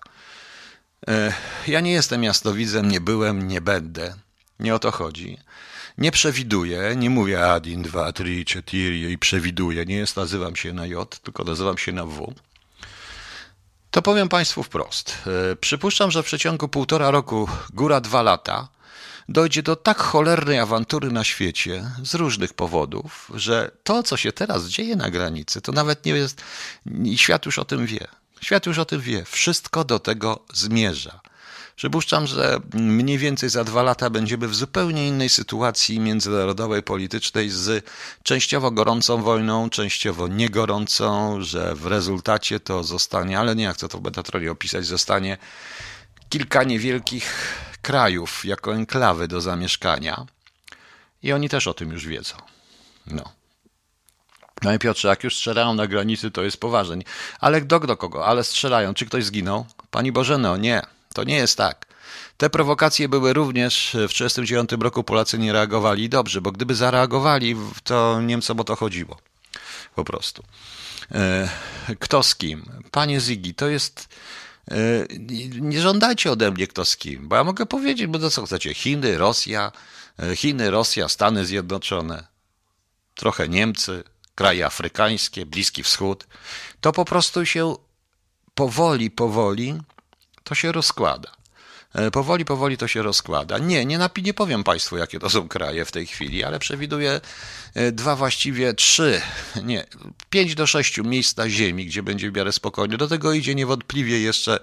[SPEAKER 1] e, ja nie jestem jasnowidzem, nie byłem, nie będę. Nie o to chodzi nie przewiduję, nie mówię Adin 2, 3, 4 i przewiduję, nie jest, nazywam się na J, tylko nazywam się na W. To powiem Państwu wprost. E, przypuszczam, że w przeciągu półtora roku, góra dwa lata, dojdzie do tak cholernej awantury na świecie z różnych powodów, że to, co się teraz dzieje na granicy, to nawet nie jest. Świat już o tym wie. Świat już o tym wie. Wszystko do tego zmierza. Przypuszczam, że mniej więcej za dwa lata będziemy w zupełnie innej sytuacji międzynarodowej, politycznej, z częściowo gorącą wojną, częściowo niegorącą, że w rezultacie to zostanie, ale nie chcę to w Betatronie opisać, zostanie kilka niewielkich krajów jako enklawy do zamieszkania. I oni też o tym już wiedzą. No. No i Piotrze, jak już strzelają na granicy, to jest poważnie. Ale do, do kogo? Ale strzelają. Czy ktoś zginął? Pani Bożeno, nie. To nie jest tak. Te prowokacje były również w 1939 roku. Polacy nie reagowali dobrze, bo gdyby zareagowali, to Niemcom o to chodziło. Po prostu. E, kto z kim? Panie Zigi, to jest. E, nie żądajcie ode mnie kto z kim, bo ja mogę powiedzieć, bo to co chcecie? Chiny, Rosja, e, Chiny, Rosja, Stany Zjednoczone, trochę Niemcy, kraje afrykańskie, Bliski Wschód. To po prostu się powoli, powoli to się rozkłada. E, powoli, powoli to się rozkłada. Nie, nie, nie powiem Państwu, jakie to są kraje w tej chwili, ale przewiduję e, dwa, właściwie trzy, nie, pięć do sześciu miejsc na ziemi, gdzie będzie w miarę spokojnie. Do tego idzie niewątpliwie jeszcze,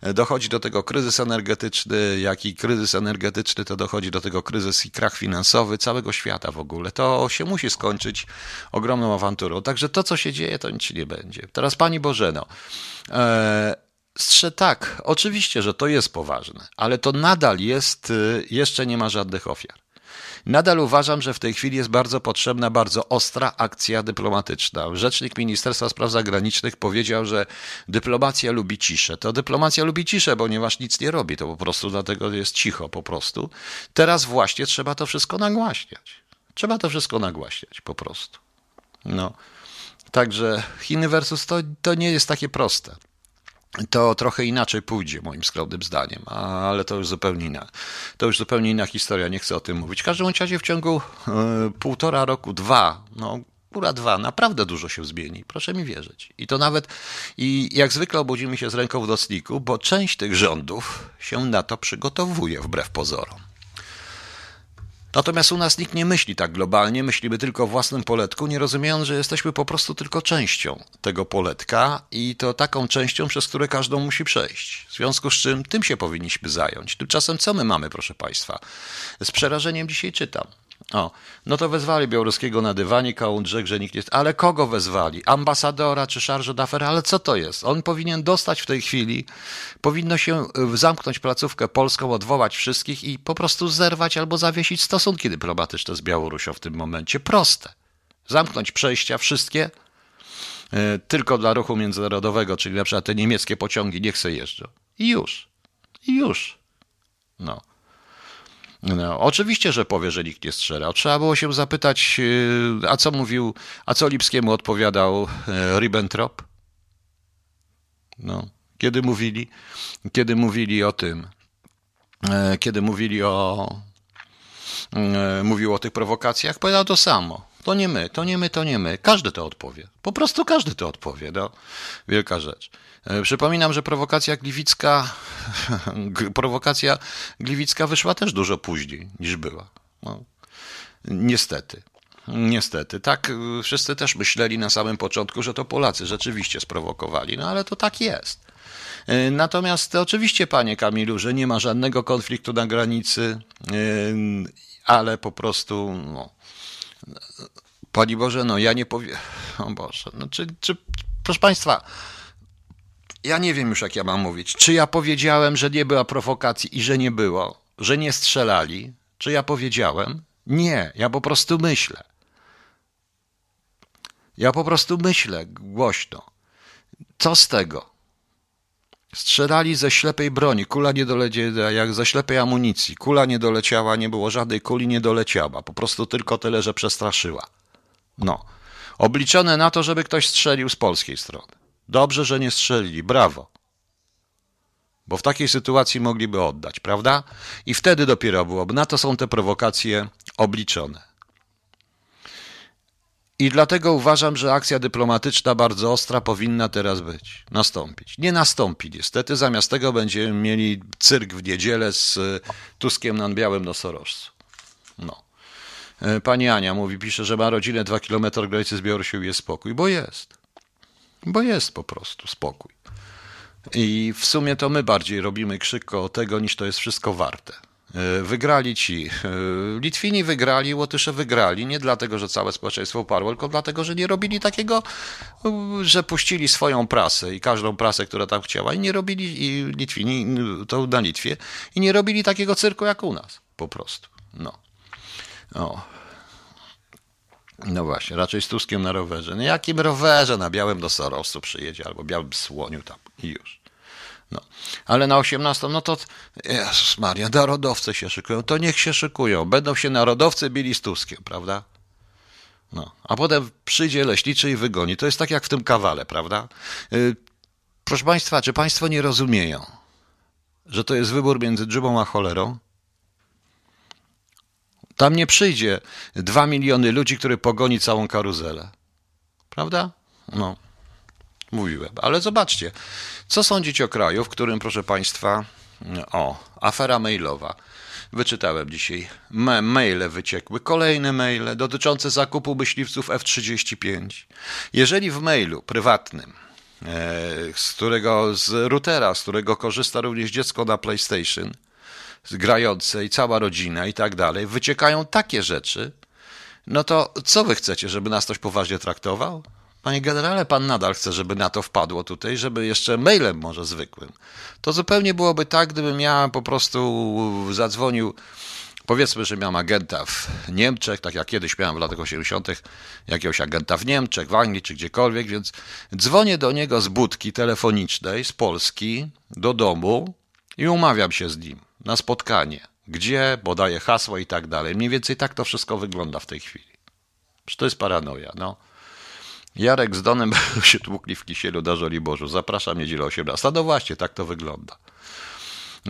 [SPEAKER 1] e, dochodzi do tego kryzys energetyczny, jak i kryzys energetyczny, to dochodzi do tego kryzys i krach finansowy całego świata w ogóle. To się musi skończyć ogromną awanturą. Także to, co się dzieje, to nic nie będzie. Teraz Pani Bożeno, tak, oczywiście, że to jest poważne, ale to nadal jest, y, jeszcze nie ma żadnych ofiar. Nadal uważam, że w tej chwili jest bardzo potrzebna bardzo ostra akcja dyplomatyczna. Rzecznik Ministerstwa Spraw Zagranicznych powiedział, że dyplomacja lubi ciszę. To dyplomacja lubi ciszę, ponieważ nic nie robi, to po prostu dlatego jest cicho po prostu. Teraz właśnie trzeba to wszystko nagłaśniać. Trzeba to wszystko nagłaśniać po prostu. No. Także Chiny versus to, to nie jest takie proste to trochę inaczej pójdzie, moim skromnym zdaniem, ale to już zupełnie inna, to już zupełnie inna historia, nie chcę o tym mówić. W każdym razie w ciągu y, półtora roku, dwa, no góra dwa, naprawdę dużo się zmieni, proszę mi wierzyć. I to nawet, i jak zwykle obudzimy się z ręką w nocniku, bo część tych rządów się na to przygotowuje, wbrew pozorom. Natomiast u nas nikt nie myśli tak globalnie, myślimy tylko o własnym poletku, nie rozumiejąc, że jesteśmy po prostu tylko częścią tego poletka i to taką częścią, przez które każdą musi przejść. W związku z czym tym się powinniśmy zająć. Tymczasem co my mamy, proszę Państwa? Z przerażeniem dzisiaj czytam O, no to wezwali Białoruskiego na dywanie, Kałundrze, że nikt jest. Ale kogo wezwali? Ambasadora czy Charge d'Affaires? Ale co to jest? On powinien dostać w tej chwili, powinno się y, zamknąć placówkę polską, odwołać wszystkich i po prostu zerwać albo zawiesić stosunki dyplomatyczne z Białorusią w tym momencie. Proste. Zamknąć przejścia wszystkie y, tylko dla ruchu międzynarodowego, czyli na przykład te niemieckie pociągi niech se jeżdżą. I już. I już. No. No, oczywiście, że powie, że nikt nie strzela. Trzeba było się zapytać, y, a co mówił, a co Lipskiemu odpowiadał y, Ribbentrop? No, kiedy mówili, kiedy mówili o tym, y, kiedy mówili o, mówił o tych prowokacjach, powiedział to samo. To nie my, to nie my, to nie my. Każdy to odpowie. Po prostu każdy to odpowie. No. Wielka rzecz. E, przypominam, że prowokacja gliwicka, *laughs* prowokacja gliwicka wyszła też dużo później niż była. No. Niestety. Niestety. Tak, e, wszyscy też myśleli na samym początku, że to Polacy rzeczywiście sprowokowali, no ale to tak jest. E, natomiast oczywiście, panie Kamilu, że nie ma żadnego konfliktu na granicy, ale po prostu no, Pani Boże, no ja nie powiem. O Boże, no czy, czy, proszę Państwa, ja nie wiem już, jak ja mam mówić. Czy ja powiedziałem, że nie była prowokacji i że nie było, że nie strzelali? Czy ja powiedziałem? Nie, ja po prostu myślę. Ja po prostu myślę głośno. Co z tego? Strzelali ze ślepej broni, kula nie doleciała, jak ze ślepej amunicji. Kula nie doleciała, nie było żadnej kuli, nie doleciała. Po prostu tylko tyle, że przestraszyła. No. Obliczone na to, żeby ktoś strzelił z polskiej strony. Dobrze, że nie strzelili, brawo. Bo w takiej sytuacji mogliby oddać, prawda? I wtedy dopiero byłoby. Na to są te prowokacje obliczone. I dlatego uważam, że akcja dyplomatyczna bardzo ostra powinna teraz być, nastąpić. Nie nastąpi niestety, zamiast tego będziemy mieli cyrk w niedzielę z Tuskiem na białym nosorożcu. No. E, pani Ania mówi, pisze, że ma rodzinę dwa kilometry granicy z Białorusią i jest spokój, bo jest. Bo jest po prostu spokój. I w sumie to my bardziej robimy krzyk o tego, niż to jest wszystko warte. E, wygrali ci. E, Litwini wygrali, Łotysze wygrali. Nie dlatego, że całe społeczeństwo uparło, tylko dlatego, że nie robili takiego, że puścili swoją prasę i każdą prasę, która tam chciała, i nie robili, i Litwini, to na Litwie, i nie robili takiego cyrku jak u nas. Po prostu. No. O. No właśnie, raczej z Tuskiem na rowerze. No jakim rowerze? Na białym do Sorosu przyjedzie albo białym słoniu tam i już. No. Ale na 18, no to Jezus Maria, narodowcy się szykują, to niech się szykują. Będą się narodowcy bili z Tuskiem, prawda? No. A potem przyjdzie leśniczy i wygoni. To jest tak jak w tym kawale, prawda? Yy, proszę Państwa, czy Państwo nie rozumieją, że to jest wybór między dżubą a cholerą? Tam nie przyjdzie dwa miliony ludzi, który pogoni całą karuzelę. Prawda? No, mówiłem. Ale zobaczcie, co sądzić o kraju, w którym, proszę Państwa, o, afera mailowa. Wyczytałem dzisiaj. Me maile wyciekły, kolejne maile dotyczące zakupu myśliwców F-35. Jeżeli w mailu prywatnym, e, z którego, z routera, z którego korzysta również dziecko na PlayStation, grające i cała rodzina i tak dalej, wyciekają takie rzeczy, no to co wy chcecie, żeby nas ktoś poważnie traktował? Panie generale, pan nadal chce, żeby na to wpadło tutaj, żeby jeszcze mailem może zwykłym. To zupełnie byłoby tak, gdybym ja po prostu zadzwonił, powiedzmy, że miałem agenta w Niemczech, tak jak kiedyś miałem w latach 80., jakiegoś agenta w Niemczech, w Anglii czy gdziekolwiek, więc dzwonię do niego z budki telefonicznej z Polski do domu i umawiam się z nim na spotkanie, gdzie podaje hasło i tak dalej. Mniej więcej tak to wszystko wygląda w tej chwili. Przecież to jest paranoja, no. Jarek z Donem *laughs* się tłukli w kisielu na Żoliborzu. Zapraszam niedzielę 18. No właśnie, tak to wygląda.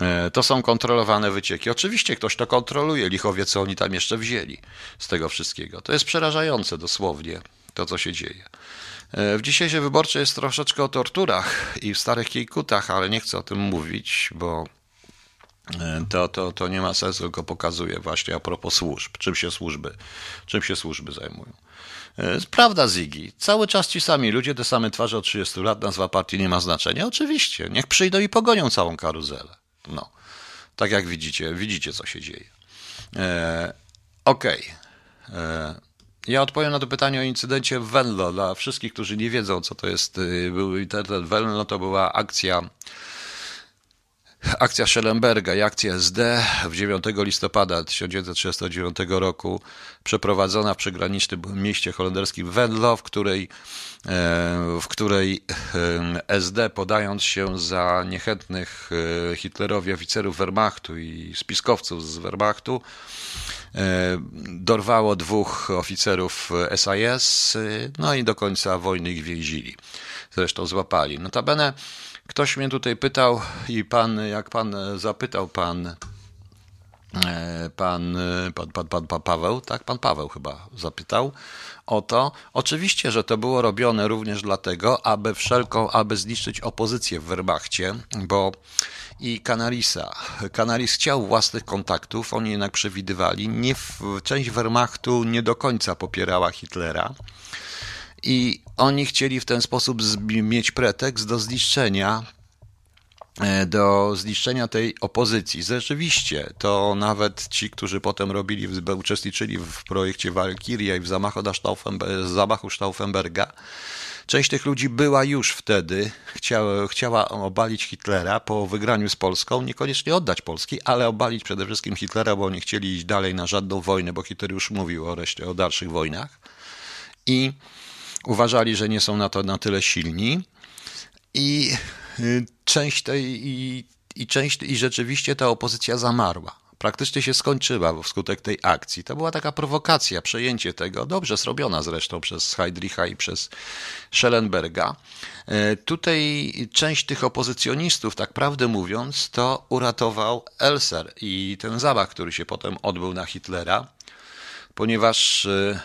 [SPEAKER 1] E, to są kontrolowane wycieki. Oczywiście ktoś to kontroluje, lichowie, co oni tam jeszcze wzięli z tego wszystkiego. To jest przerażające dosłownie, to co się dzieje. E, w dzisiejszej wyborczej jest troszeczkę o torturach i w starych kijkutach, ale nie chcę o tym mówić, bo E, to, to, to nie ma sensu, tylko pokazuje właśnie a propos służb, czym się służby, czym się służby zajmują. E, prawda, Zigi. Cały czas ci sami ludzie, te same twarze od 30 lat, nazwa partii nie ma znaczenia. Oczywiście, niech przyjdą i pogonią całą karuzelę. No, tak jak widzicie, widzicie, co się dzieje. E, Okej. Okay. Ja odpowiem na to pytanie o incydencie w Venlo. Dla wszystkich, którzy nie wiedzą, co to jest, był internet Venlo, to była akcja Akcja Schellenberga i akcja SD w 9 listopada 1939 roku przeprowadzona w przygranicznym mieście holenderskim Venlo, w której, e, w której e, SD podając się za niechętnych e, Hitlerowi oficerów Wehrmachtu i spiskowców z Wehrmachtu dorwało dwóch oficerów SIS, no i do końca wojny ich więzili. Zresztą złapali. Notabene Ktoś mnie tutaj pytał i pan, jak pan zapytał pan, pan, pan, pan, pan, pan Paweł, tak, pan Paweł chyba zapytał o to. Oczywiście, że to było robione również dlatego, aby wszelką, aby zniszczyć opozycję w Wehrmachcie, bo i Canarisa. Canaris chciał własnych kontaktów, oni jednak przewidywali. Nie część Wehrmachtu nie do końca popierała Hitlera. I oni chcieli w ten sposób mieć pretekst do zniszczenia e, do zniszczenia tej opozycji. Rzeczywiście, to nawet ci, którzy potem robili, uczestniczyli w projekcie Walkiria i w zamachu, zamachu Stauffenberga, część tych ludzi była już wtedy, chciała, chciała obalić Hitlera po wygraniu z Polską, niekoniecznie oddać Polski, ale obalić przede wszystkim Hitlera, bo oni chcieli iść dalej na żadną wojnę, bo Hitler już mówił o reszcie, o dalszych wojnach. I uważali, że nie są na to na tyle silni i y, część tej i, i część i rzeczywiście ta opozycja zamarła. Praktycznie się skończyła wskutek tej akcji. To była taka prowokacja, przejęcie tego, dobrze zrobiona zresztą przez Heydricha i przez Schellenberga. Y, tutaj część tych opozycjonistów, tak prawdę mówiąc, to uratował Elser i ten zamach, który się potem odbył na Hitlera, ponieważ y,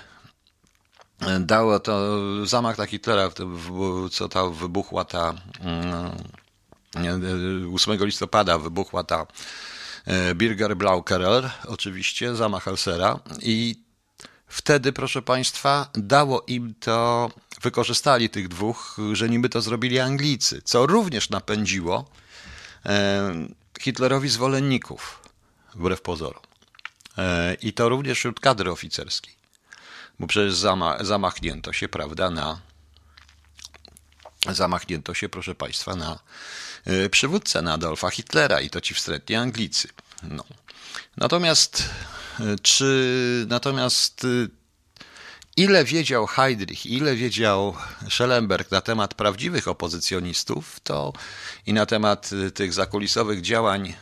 [SPEAKER 1] dało to zamach na Hitlera, co ta wybuchła ta 8 mm, listopada wybuchła ta e, Birger Blaukerer, oczywiście, zamach Elsera i wtedy, proszę Państwa, dało im to, wykorzystali tych dwóch, że niby to zrobili Anglicy, co również napędziło e, Hitlerowi zwolenników, wbrew pozorom. E, I to również wśród kadry oficerskiej bo przecież zamachnięto się, prawda, na zamachnięto się, proszę Państwa, na e, przywódcę, na Adolfa Hitlera i to ci wstrętni Anglicy. No. Natomiast e, czy natomiast e, ile wiedział Heydrich, ile wiedział Schellenberg na temat prawdziwych opozycjonistów, to i na temat tych zakulisowych działań,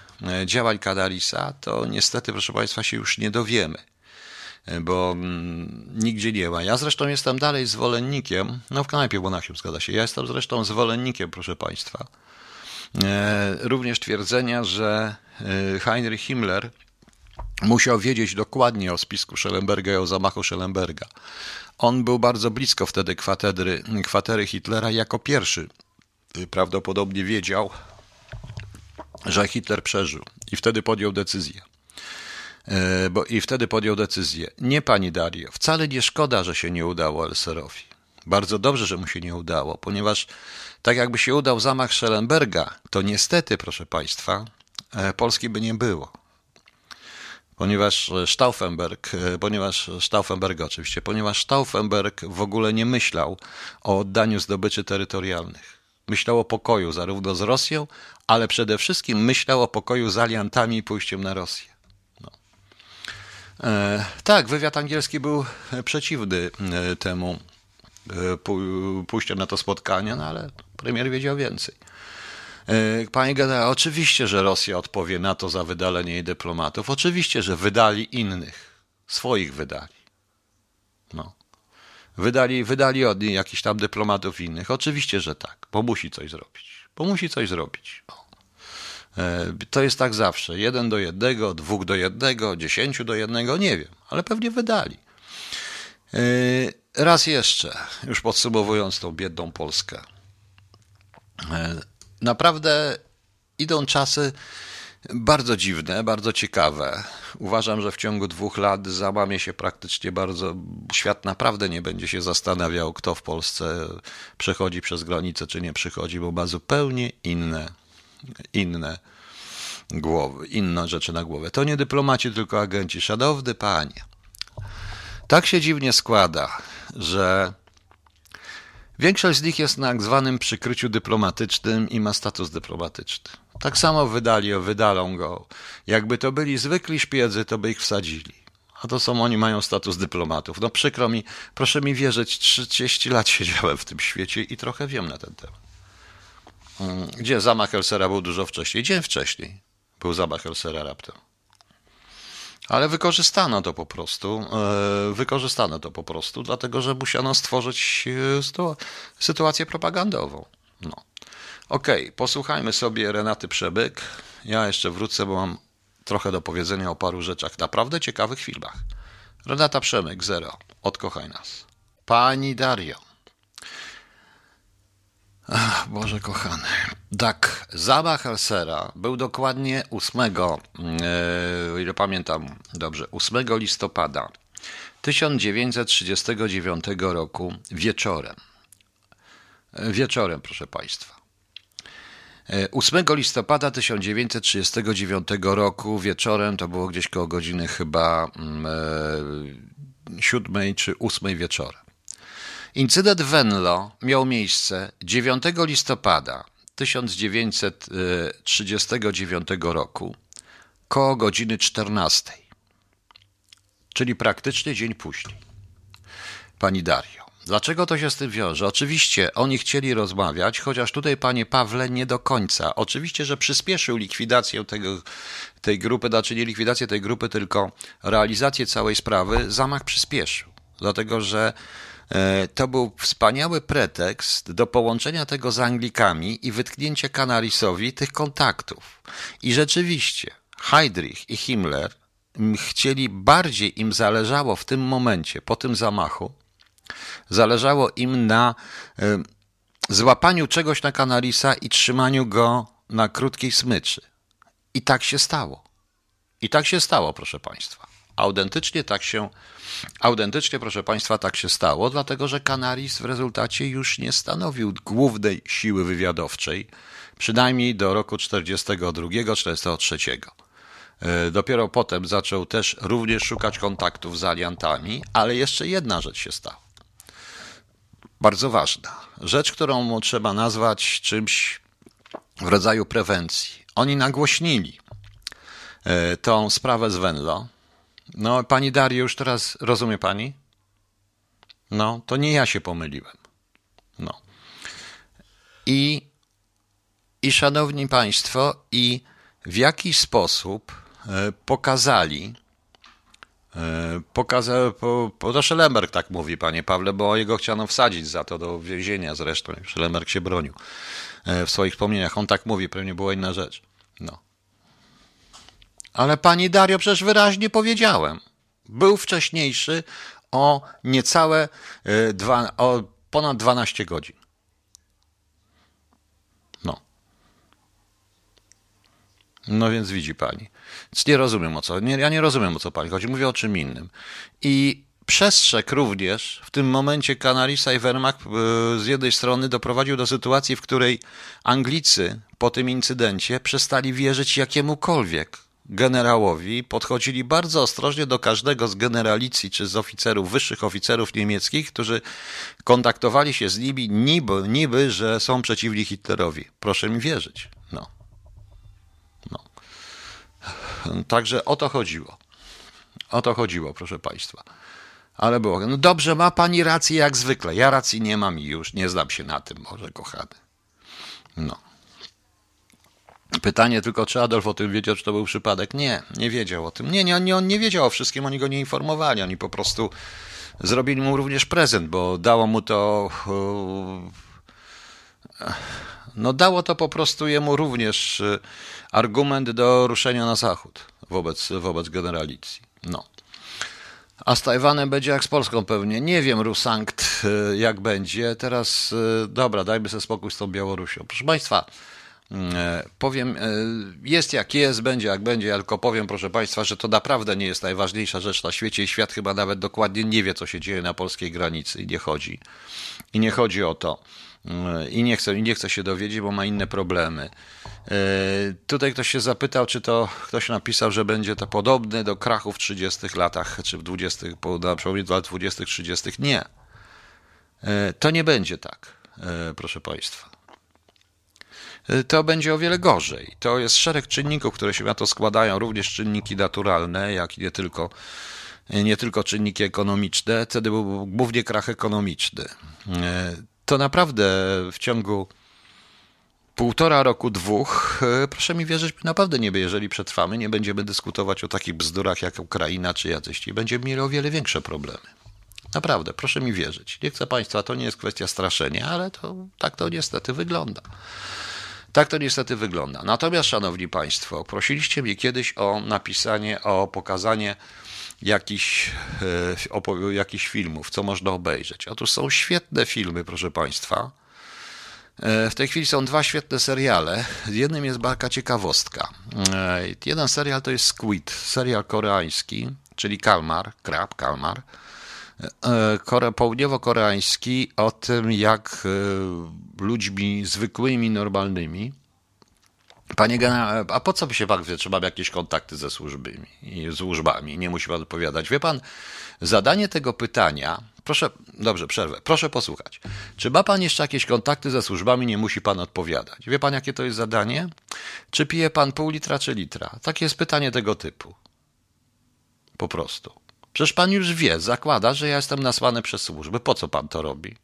[SPEAKER 1] działań Kadarisa, to niestety, proszę Państwa, się już nie dowiemy bo mm, nigdzie nie ma. Ja zresztą jestem dalej zwolennikiem, no w kanapie Monachium zgadza się, ja jestem zresztą zwolennikiem, proszę Państwa, e, również twierdzenia, że e, Heinrich Himmler musiał wiedzieć dokładnie o spisku Schellenberga i o zamachu Schellenberga. On był bardzo blisko wtedy kwatedry, kwatery Hitlera jako pierwszy y, prawdopodobnie wiedział, że Hitler przeżył i wtedy podjął decyzję. E, bo i wtedy podjął decyzję. Nie, pani Dario, wcale nie szkoda, że się nie udało Elserowi. Bardzo dobrze, że mu się nie udało, ponieważ tak jakby się udał zamach Schellenberga, to niestety, proszę państwa, e, Polski by nie było. Ponieważ Stauffenberg, e, ponieważ Stauffenberg oczywiście, ponieważ Stauffenberg w ogóle nie myślał o oddaniu zdobyczy terytorialnych. Myślał o pokoju zarówno z Rosją, ale przede wszystkim myślał o pokoju z aliantami i pójściem na Rosję. E, tak, wywiad angielski był przeciwny e, temu e, pójściu na to spotkanie, no ale premier wiedział więcej. Panie generale, oczywiście, że Rosja odpowie na to za wydalenie jej dyplomatów. Oczywiście, że wydali innych. Swoich wydali. No. Wydali, wydali od niej jakichś tam dyplomatów innych. Oczywiście, że tak, bo musi coś zrobić. Bo musi coś zrobić. No. E, to jest tak zawsze. Jeden do jednego, dwóch do jednego, dziesięciu do jednego, nie wiem, ale pewnie wydali. E, raz jeszcze, już podsumowując tą biedną Polskę. E, naprawdę idą czasy bardzo dziwne, bardzo ciekawe. Uważam, że w ciągu dwóch lat załamie się praktycznie bardzo. Świat naprawdę nie będzie się zastanawiał, kto w Polsce przechodzi przez granicę, czy nie przychodzi, bo ma zupełnie inne inne głowy, inne rzeczy na głowę. To nie dyplomaci, tylko agenci. Szanowny panie, Tak się dziwnie składa, że większość z nich jest na zwanym przykryciu dyplomatycznym i ma status dyplomatyczny. Tak samo wydali, wydalą go. Jakby to byli zwykli szpiedzy, to by ich wsadzili. A to są oni, mają status dyplomatów. No przykro mi, proszę mi wierzyć, 30 lat siedziałem w tym świecie i trochę wiem na ten temat. Mm, gdzie zamach Elsera był dużo wcześniej? Dzień wcześniej był zamach Elsera raptem. Ale wykorzystano to po prostu. E, wykorzystano to po prostu, dlatego że musiano stworzyć e, sytuację propagandową. No. Okej, okay, posłuchajmy sobie Renaty Przebyk. Ja jeszcze wrócę, bo mam trochę do powiedzenia o paru rzeczach, naprawdę ciekawych filmach. Renata Przemyk, zero. Odkochaj nas. Pani Dario. Ach, Boże kochany. Tak, zamach Elsera był dokładnie 8, e, o ile pamiętam dobrze, 8 listopada 1939 roku wieczorem. E, wieczorem, proszę Państwa. 8 e, listopada 1939 roku wieczorem, to było gdzieś koło godziny chyba e, 7 czy 8 wieczorem. Incydent Venlo miał miejsce 9 listopada 1939 roku koło godziny 14, czyli praktycznie dzień później. Pani Dario, dlaczego to się z tym wiąże? Oczywiście oni chcieli rozmawiać, chociaż tutaj, panie Pawle, nie do końca. Oczywiście, że przyspieszył likwidację tego, tej grupy, znaczy nie likwidację tej grupy, tylko realizację całej sprawy, zamach przyspieszył. Dlatego, że E, to był wspaniały pretekst do połączenia tego z Anglikami i wytknięcia Kanarisowi tych kontaktów. I rzeczywiście Heydrich i Himmler chcieli, bardziej im zależało w tym momencie, po tym zamachu, zależało im na e, złapaniu czegoś na Kanarisa i trzymaniu go na krótkiej smyczy. I tak się stało. I tak się stało, proszę Państwa. Autentycznie tak się Autentycznie, proszę Państwa, tak się stało, dlatego że Canaris w rezultacie już nie stanowił głównej siły wywiadowczej, przynajmniej do roku 1942-1943. E, dopiero potem zaczął też również szukać kontaktów z aliantami, ale jeszcze jedna rzecz się stała. Bardzo ważna. Rzecz, którą trzeba nazwać czymś w rodzaju prewencji. Oni nagłośnili e, tą sprawę z Venlo, no, pani Dario, już teraz rozumie pani? No, to nie ja się pomyliłem. No. I, i szanowni państwo, i w jakiś sposób e, pokazali, e, pokazał, po, po, Szelemberg tak mówi, panie Pawle, bo jego chciano wsadzić za to do więzienia zresztą. Szelemberg się bronił e, w swoich wspomnieniach. On tak mówi, pewnie była inna rzecz. No. Ale pani Dario, przecież wyraźnie powiedziałem. Był wcześniejszy o niecałe e, dwa, o ponad 12 godzin. No. No więc widzi pani. Nie rozumiem o co. Nie, ja nie rozumiem o co pani chodzi. Mówię o czym innym. I przestrzeg również w tym momencie Canarisa i Wehrmacht e, z jednej strony doprowadził do sytuacji, w której Anglicy po tym incydencie przestali wierzyć jakiemukolwiek generałowi podchodzili bardzo ostrożnie do każdego z generalicji czy z oficerów, wyższych oficerów niemieckich, którzy kontaktowali się z nimi niby, niby że są przeciwni Hitlerowi. Proszę mi wierzyć. No. no. Także o to chodziło. O to chodziło, proszę Państwa. Ale było. No dobrze, ma Pani rację jak zwykle. Ja racji nie mam i już nie znam się na tym, może kochany. No. Pytanie tylko, czy Adolf o tym wiedział, czy to był przypadek? Nie, nie wiedział o tym. Nie, nie, nie, on nie wiedział o wszystkim, oni go nie informowali, oni po prostu zrobili mu również prezent, bo dało mu to. E, no, dało to po prostu jemu również e, argument do ruszenia na zachód wobec, wobec generalicji. No. A z Tajwanem będzie jak z Polską pewnie. Nie wiem, Rusankt, e, jak będzie. Teraz, dobra, dajmy sobie spokój z tą Białorusią. Proszę Państwa, Powiem, jest jak jest, będzie jak będzie, ja tylko powiem, proszę Państwa, że to naprawdę nie jest najważniejsza rzecz na świecie i świat chyba nawet dokładnie nie wie, co się dzieje na polskiej granicy i nie chodzi. I nie chodzi o to. I nie chce, i nie chce się dowiedzieć, bo ma inne problemy. Tutaj ktoś się zapytał, czy to ktoś napisał, że będzie to podobne do krachu w 30 latach, czy w 20, na przełomie lat 20, 30. Nie. To nie będzie tak, proszę Państwa to będzie o wiele gorzej. To jest szereg czynników, które się na to składają, również czynniki naturalne, jak i nie tylko, nie tylko czynniki ekonomiczne. Wtedy był głównie krach ekonomiczny. To naprawdę w ciągu półtora roku, dwóch, proszę mi wierzyć, naprawdę nie, jeżeli przetrwamy, nie będziemy dyskutować o takich bzdurach jak Ukraina czy jacyś, będziemy mieli o wiele większe problemy. Naprawdę, proszę mi wierzyć. Nie chcę Państwa, to nie jest kwestia straszenia, ale to tak to niestety wygląda. Tak to niestety wygląda. Natomiast, Szanowni Państwo, prosiliście mnie kiedyś o napisanie, o pokazanie jakichś, e, jakichś filmów, co można obejrzeć. Otóż są świetne filmy, proszę Państwa. E, w tej chwili są dwa świetne seriale. Jednym jest barka ciekawostka. E, jeden serial to jest Squid, serial koreański, czyli kalmar, krab, kalmar. Kore, południowo-koreański o tym, jak ludźmi zwykłymi, normalnymi. Panie generale, a po co by się pan wie, czy mam jakieś kontakty ze służbami, służbami? Nie musi pan odpowiadać. Wie pan, zadanie tego pytania, proszę, dobrze, przerwę, proszę posłuchać. Czy ma pan jeszcze jakieś kontakty ze służbami? Nie musi pan odpowiadać. Wie pan, jakie to jest zadanie? Czy pije pan pół litra czy litra? Takie jest pytanie tego typu. Po prostu. Przecież pan już wie, zakłada, że ja jestem nasłany przez służby. Po co pan to robi?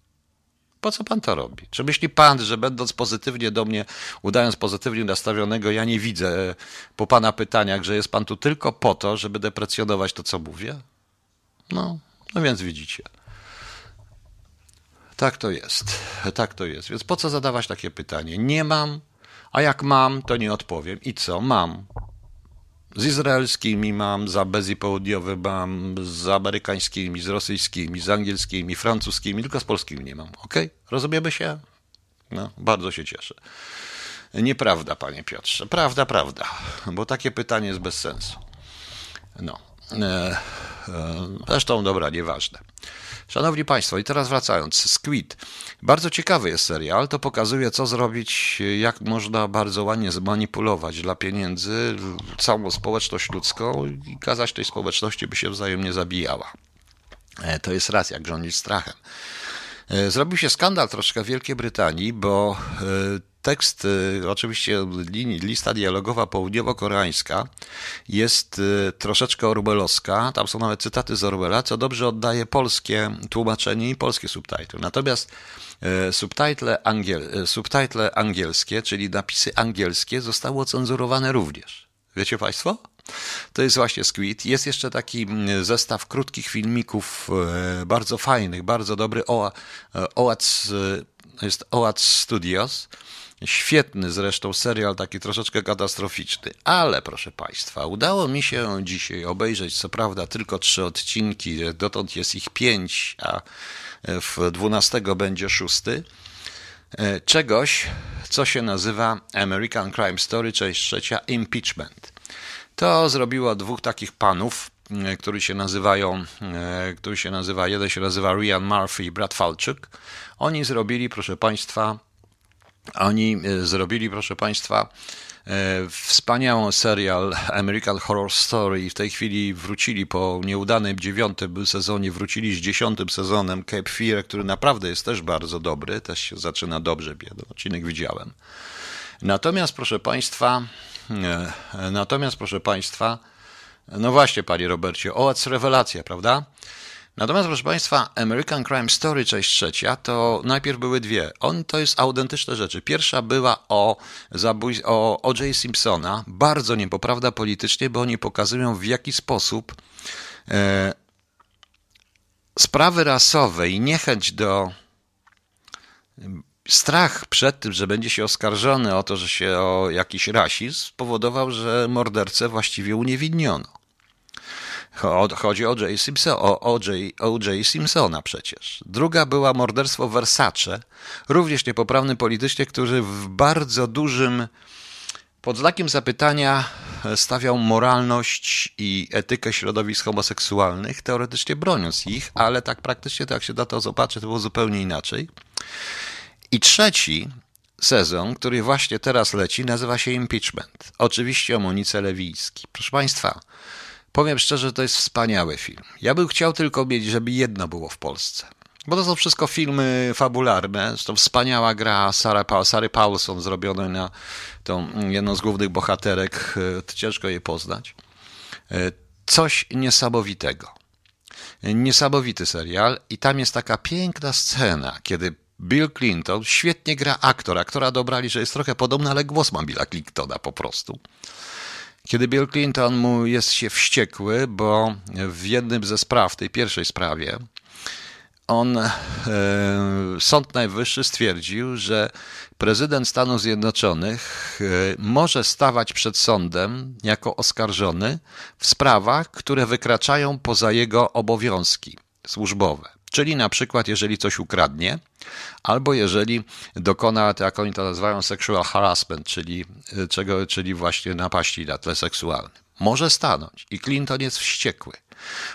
[SPEAKER 1] Po co pan to robi? Czy myśli pan, że będąc pozytywnie do mnie, udając pozytywnie nastawionego, ja nie widzę po pana pytaniach, że jest pan tu tylko po to, żeby deprecjonować to, co mówię? No, no więc widzicie. Tak to jest. Tak to jest. Więc po co zadawać takie pytanie? Nie mam, a jak mam, to nie odpowiem. I co? Mam. Z izraelskimi mam, za Bezji Południowy mam, z amerykańskimi, z rosyjskimi, z angielskimi, francuskimi, tylko z polskimi nie mam. Ok? Rozumiemy się? No, bardzo się cieszę. Nieprawda, panie Piotrze. Prawda, prawda. Bo takie pytanie jest bez sensu. No. E, e, zresztą, dobra, nieważne. Szanowni Państwo, i teraz wracając, Squid. Bardzo ciekawy jest serial, to pokazuje, co zrobić, jak można bardzo ładnie zmanipulować dla pieniędzy całą społeczność ludzką i kazać tej społeczności, by się wzajemnie zabijała. E, to jest raz, jak rządzić strachem. Zrobił się skandal troszkę w Wielkiej Brytanii, bo tekst, y, oczywiście lista dialogowa południowo-koreańska jest y, troszeczkę orwellowska, tam są nawet cytaty z Orwella, co dobrze oddaje polskie tłumaczenie i polskie subtitle. Natomiast y, subtitle, angiel, subtitle angielskie, czyli napisy angielskie zostały ocenzurowane również. Wiecie Państwo? To jest właśnie Squid. Jest jeszcze taki mm, zestaw krótkich filmików, bardzo fajnych, bardzo dobry. OAC, jest OAC Studios. Świetny zresztą serial, taki troszeczkę katastroficzny. Ale proszę Państwa, udało mi się dzisiaj obejrzeć, co prawda, tylko trzy odcinki, dotąd jest ich pięć, a w dwunastego będzie szósty. E, czegoś, co się nazywa American Crime Story, część trzecia Impeachment. To zrobiło dwóch takich panów, e, którzy się nazywają, e, który się nazywa, jeden się nazywa Ryan Murphy i Brad Falchuk. Oni zrobili, proszę Państwa, oni e, zrobili, proszę Państwa, e, wspaniałą serial American Horror Story i w tej chwili wrócili po nieudanym dziewiątym sezonie, wrócili z dziesiątym sezonem Cape Fear, który naprawdę jest też bardzo dobry, też się zaczyna dobrze, jeden odcinek widziałem. Natomiast proszę Państwa, e, natomiast proszę Państwa, no właśnie Panie Robercie, OAC rewelacja, prawda? Natomiast, proszę Państwa, American Crime Story, część trzecia, to najpierw były dwie. On to jest autentyczne rzeczy. Pierwsza była o, zabój, o O.J. Simpsona, bardzo niepoprawna politycznie, bo oni pokazują w jaki sposób e, sprawy rasowe i niechęć do strach przed tym, że będzie się oskarżony o to, że się o jakiś rasizm, spowodował, że mordercę właściwie uniewinniono. Chodzi o J. Simpson, o O.J. Simpsona przecież. Druga była morderstwo Versace, również niepoprawny politycznie, który w bardzo dużym pod znakiem zapytania stawiał moralność i etykę środowisk homoseksualnych, teoretycznie broniąc ich, ale tak praktycznie, to jak się da to zobaczyć, to było zupełnie inaczej. I trzeci sezon, który właśnie teraz leci, nazywa się Impeachment. Oczywiście o Monice Lewiński. Proszę Państwa, powiem szczerze, to jest wspaniały film. Ja bym chciał tylko mieć, żeby jedno było w Polsce. Bo to są wszystko filmy fabularne. Zresztą wspaniała gra Sary, Sary Paulson zrobiona na tą jedną z głównych bohaterek. E, ciężko je poznać. E, coś niesamowitego. Niesamowity serial i tam jest taka piękna scena, kiedy Bill Clinton świetnie gra aktor. Aktora dobrali, że jest trochę podobny, ale głos ma Billa Clintona po prostu. Kiedy Bill Clinton mu jest się wściekły, bo w jednym ze spraw, tej pierwszej sprawie, on, e, Sąd Najwyższy stwierdził, że prezydent Stanów Zjednoczonych e, może stawać przed sądem jako oskarżony w sprawach, które wykraczają poza jego obowiązki służbowe. Czyli na przykład, jeżeli coś ukradnie, albo jeżeli dokona, jak oni to nazywają, sexual harassment, czyli, e, czego, czyli właśnie napaści na tle seksualnym. Może stanąć i Clinton jest wściekły.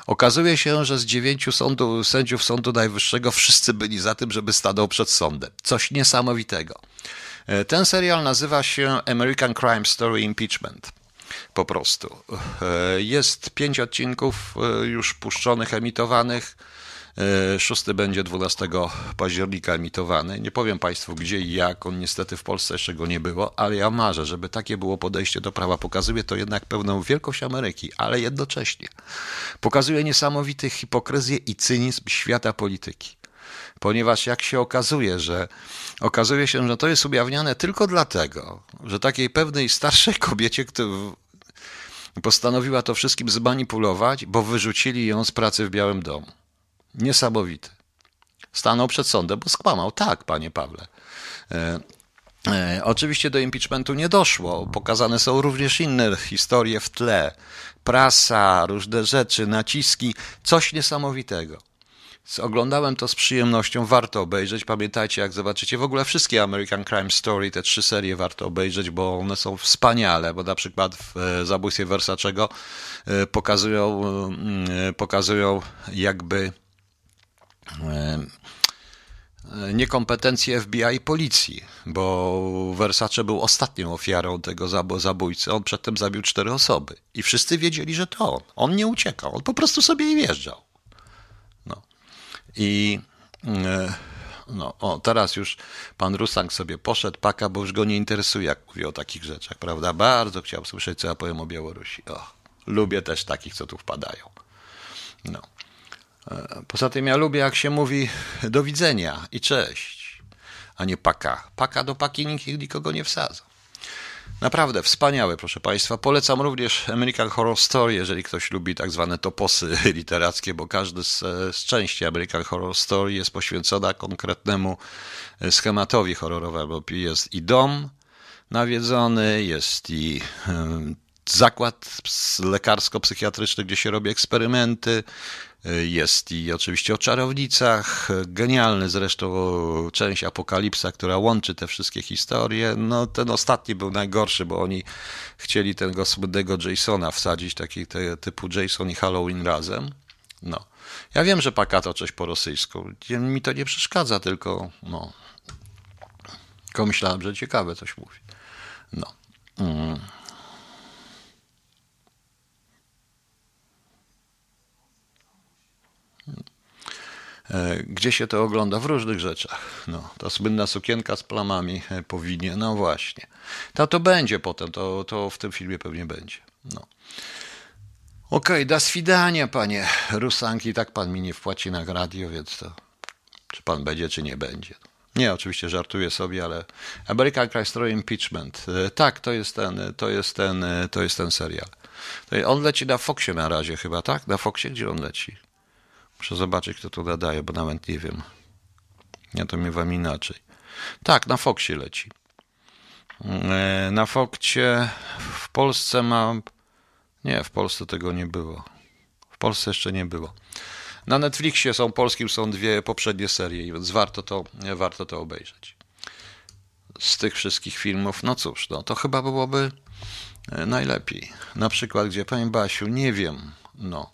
[SPEAKER 1] Okazuje się, że z dziewięciu sądu, sędziów Sądu Najwyższego wszyscy byli za tym, żeby stanął przed sądem. Coś niesamowitego. E, ten serial nazywa się American Crime Story Impeachment. Po prostu. E, jest pięć odcinków już puszczonych, emitowanych. E, szósty będzie 12 października emitowany. Nie powiem Państwu gdzie i jak, on niestety w Polsce jeszcze go nie było, ale ja marzę, żeby takie było podejście do prawa. Pokazuje to jednak pełną wielkość Ameryki, ale jednocześnie pokazuje niesamowity hipokryzję i cynizm świata polityki. Ponieważ jak się okazuje, że okazuje się, że to jest ujawniane tylko dlatego, że takiej pewnej starszej kobiecie, która postanowiła to wszystkim zmanipulować, bo wyrzucili ją z pracy w Białym Domu. Niesamowity. Stanął przed sądem, bo skłamał. Tak, panie Pawle. E, e, oczywiście do impeachmentu nie doszło. Pokazane są również inne historie w tle. Prasa, różne rzeczy, naciski, coś niesamowitego. Oglądałem to z przyjemnością, warto obejrzeć. Pamiętajcie, jak zobaczycie w ogóle wszystkie American Crime Story, te trzy serie warto obejrzeć, bo one są wspaniale, bo na przykład w e, Zabójstwie Versaczego pokazują, e, pokazują jakby niekompetencje FBI i policji, bo Versace był ostatnią ofiarą tego zabójcy. On przedtem zabił cztery osoby i wszyscy wiedzieli, że to on. On nie uciekał, on po prostu sobie wjeżdżał. No. I e, no, o, teraz już pan Rusang sobie poszedł, paka, bo już go nie interesuje, jak mówi o takich rzeczach, prawda? Bardzo chciał słyszeć, co ja powiem o Białorusi. O, lubię też takich, co tu wpadają. No. E, poza tym ja lubię, jak się mówi do widzenia i cześć, a nie paka. Paka do paki nikt nikogo nie wsadza. Naprawdę wspaniałe, proszę Państwa. Polecam również American Horror Story, jeżeli ktoś lubi tak zwane toposy *laughs* literackie, bo każdy z, z części American Horror Story jest poświęcona konkretnemu schematowi horrorowemu. Jest i dom nawiedzony, jest i zakład lekarsko-psychiatryczny, gdzie się robi eksperymenty, jest i oczywiście o czarownicach, genialny zresztą część Apokalipsa, która łączy te wszystkie historie. No ten ostatni był najgorszy, bo oni chcieli tego słynnego Jasona wsadzić, taki te, typu Jason i Halloween razem. No. Ja wiem, że pakato coś po rosyjsku. Mi to nie przeszkadza, tylko no. Tylko myślałem, że ciekawe coś mówi. No. Mm. Gdzie się to ogląda? W różnych rzeczach. No, ta słynna sukienka z plamami e, powinien, no właśnie. To to będzie potem, to, to w tym filmie pewnie będzie. No. Okej, okay, da swidania, panie Rusanki. Tak pan mi nie wpłaci na radio, więc to czy pan będzie, czy nie będzie. Nie, oczywiście żartuję sobie, ale American Crime Impeachment. E, tak, to jest ten, to jest ten, to jest ten serial. On leci na Foxie na razie chyba, tak? Na Foxie? Gdzie on leci? Muszę zobaczyć, kto to nadaje, bo nawet nie wiem. Ja to miewam inaczej. Tak, na Foxie leci. E, na Foxie w Polsce ma... Nie, w Polsce tego nie było. W Polsce jeszcze nie było. Na Netflixie są polskim są dwie poprzednie serie, więc warto to, warto to obejrzeć. Z tych wszystkich filmów, no cóż, no to chyba byłoby e, najlepiej. Na przykład, gdzie Pani Basiu, nie wiem, no,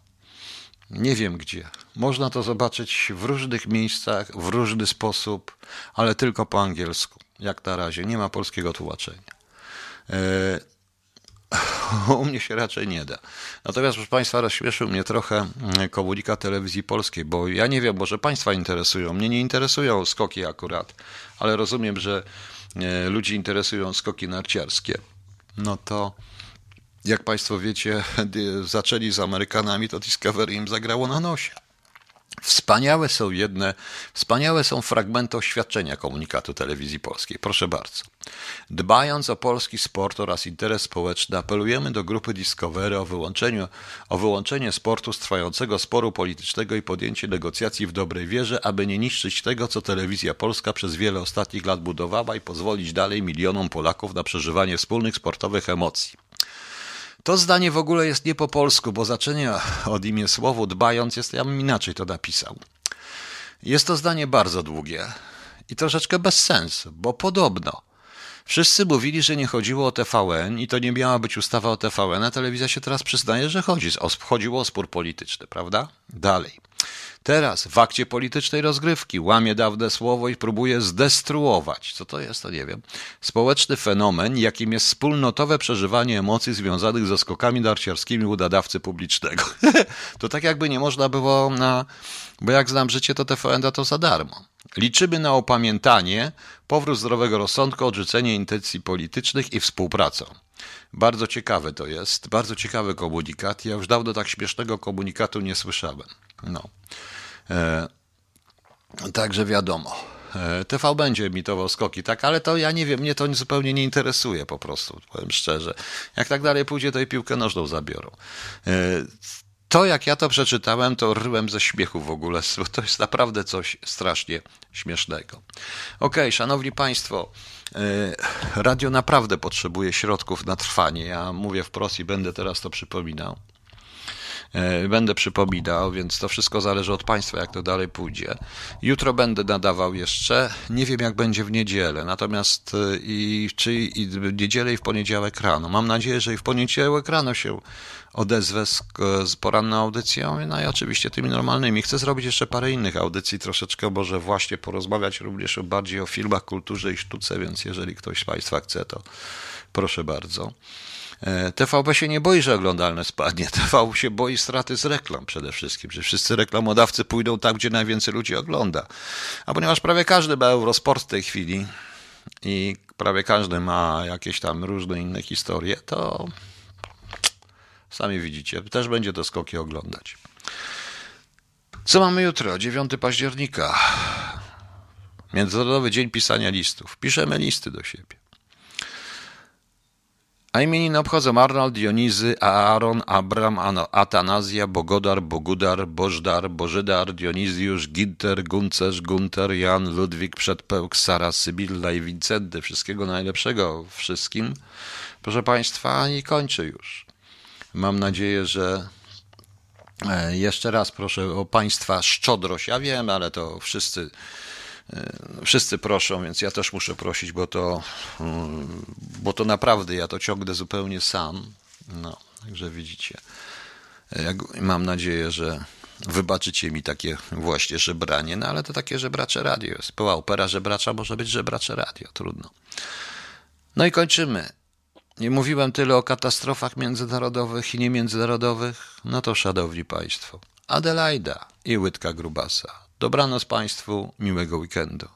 [SPEAKER 1] nie wiem gdzie. Można to zobaczyć w różnych miejscach, w różny sposób, ale tylko po angielsku. Jak na razie, nie ma polskiego tłumaczenia. E, *laughs* u mnie się raczej nie da. Natomiast, proszę Państwa, rozśmieszył mnie trochę mm, komunikat telewizji polskiej, bo ja nie wiem, może Państwa interesują. Mnie nie interesują skoki akurat, ale rozumiem, że e, ludzi interesują skoki narciarskie. No to jak Państwo wiecie, zaczęli z Amerykanami, to Discovery im zagrało na nosie. Wspaniałe są jedne, wspaniałe są fragmenty oświadczenia komunikatu telewizji polskiej. Proszę bardzo. Dbając o polski sport oraz interes społeczny, apelujemy do grupy Discovery o, wyłączeniu, o wyłączenie sportu z trwającego sporu politycznego i podjęcie negocjacji w dobrej wierze, aby nie niszczyć tego, co telewizja polska przez wiele ostatnich lat budowała i pozwolić dalej milionom Polaków na przeżywanie wspólnych sportowych emocji. To zdanie w ogóle jest nie po polsku, bo zaczęcie od imię słowu dbając jest, ja bym inaczej to napisał. Jest to zdanie bardzo długie i troszeczkę bez sensu, bo podobno wszyscy mówili, że nie chodziło o TVN i to nie miała być ustawa o TVN, a telewizja się teraz przyznaje, że chodzi, chodziło o spór polityczny, prawda? Dalej. Teraz w akcie politycznej rozgrywki łamie dawne słowo i próbuje zdestruować, co to jest, to nie wiem, społeczny fenomen, jakim jest wspólnotowe przeżywanie emocji związanych ze skokami narciarskimi u nadawcy publicznego. *laughs* to tak jakby nie można było na... Bo jak znam życie, to TVN da to za darmo. Liczymy na opamiętanie, powrót zdrowego rozsądku, odrzucenie intencji politycznych i współpracę. Bardzo ciekawe to jest, bardzo ciekawy komunikat. Ja już dawno tak śmiesznego komunikatu nie słyszałem. No. E, także wiadomo. E, TV będzie emitował skoki, tak, ale to ja nie wiem, mnie to zupełnie nie interesuje po prostu, powiem szczerze. Jak tak dalej pójdzie, to i piłkę nożną zabiorą. E, to, jak ja to przeczytałem, to ryłem ze śmiechu w ogóle, *laughs* bo to jest naprawdę coś strasznie śmiesznego. Ok, szanowni Państwo, radio naprawdę potrzebuje środków na trwanie. Ja mówię wprost i będę teraz to przypominał. E, będę przypominał, więc to wszystko zależy od Państwa, jak to dalej pójdzie. Jutro będę nadawał jeszcze. Nie wiem, jak będzie w niedzielę, natomiast e, i, czy i w niedzielę i w poniedziałek rano. Mam nadzieję, że i w poniedziałek rano się odezwę z, z poranną audycją, no i oczywiście tymi normalnymi. Chcę zrobić jeszcze parę innych audycji, troszeczkę może właśnie porozmawiać również bardziej o filmach, kulturze i sztuce, więc jeżeli ktoś z Państwa chce, to proszę bardzo. E, TVP się nie boi, że oglądalność spadnie. TV się boi straty z reklam przede wszystkim, że wszyscy reklamodawcy pójdą tam, gdzie najwięcej ludzi ogląda. A ponieważ prawie każdy ma Eurosport w tej chwili i prawie każdy ma jakieś tam różne inne historie, to sami widzicie, też będzie to skoki oglądać. Co mamy jutro? 9 października. Międzynarodowy Dzień Pisania Listów. Piszemy listy do siebie. A imieniny obchodzą Arnold, Dionizy, Aaron, Abram, Atanazja, Bogodar, Bogudar, Bożdar, Bożydar, Dionizjusz, Ginter, Guncerz, Gunter, Jan, Ludwik, Przedpełk, Sara, Sybilla i Wincenty. Wszystkiego najlepszego wszystkim. Proszę Państwa, i kończę już. Mam nadzieję, że e, jeszcze raz proszę o Państwa szczodrość. Ja wiem, ale to wszyscy wszyscy proszą, więc ja też muszę prosić, bo to, mm, bo to naprawdę ja to ciągnę zupełnie sam. No, także widzicie. E, mam nadzieję, że wybaczycie mi takie właśnie żebranie, no ale to takie żebracze radio jest. Była opera żebracza, może być żebracze radio, trudno. No i kończymy. Nie mówiłem tyle o katastrofach międzynarodowych i niemiędzynarodowych, no to szanowni państwo. Adelaida i łydka grubasa. Dobranoc Państwu, miłego weekendu.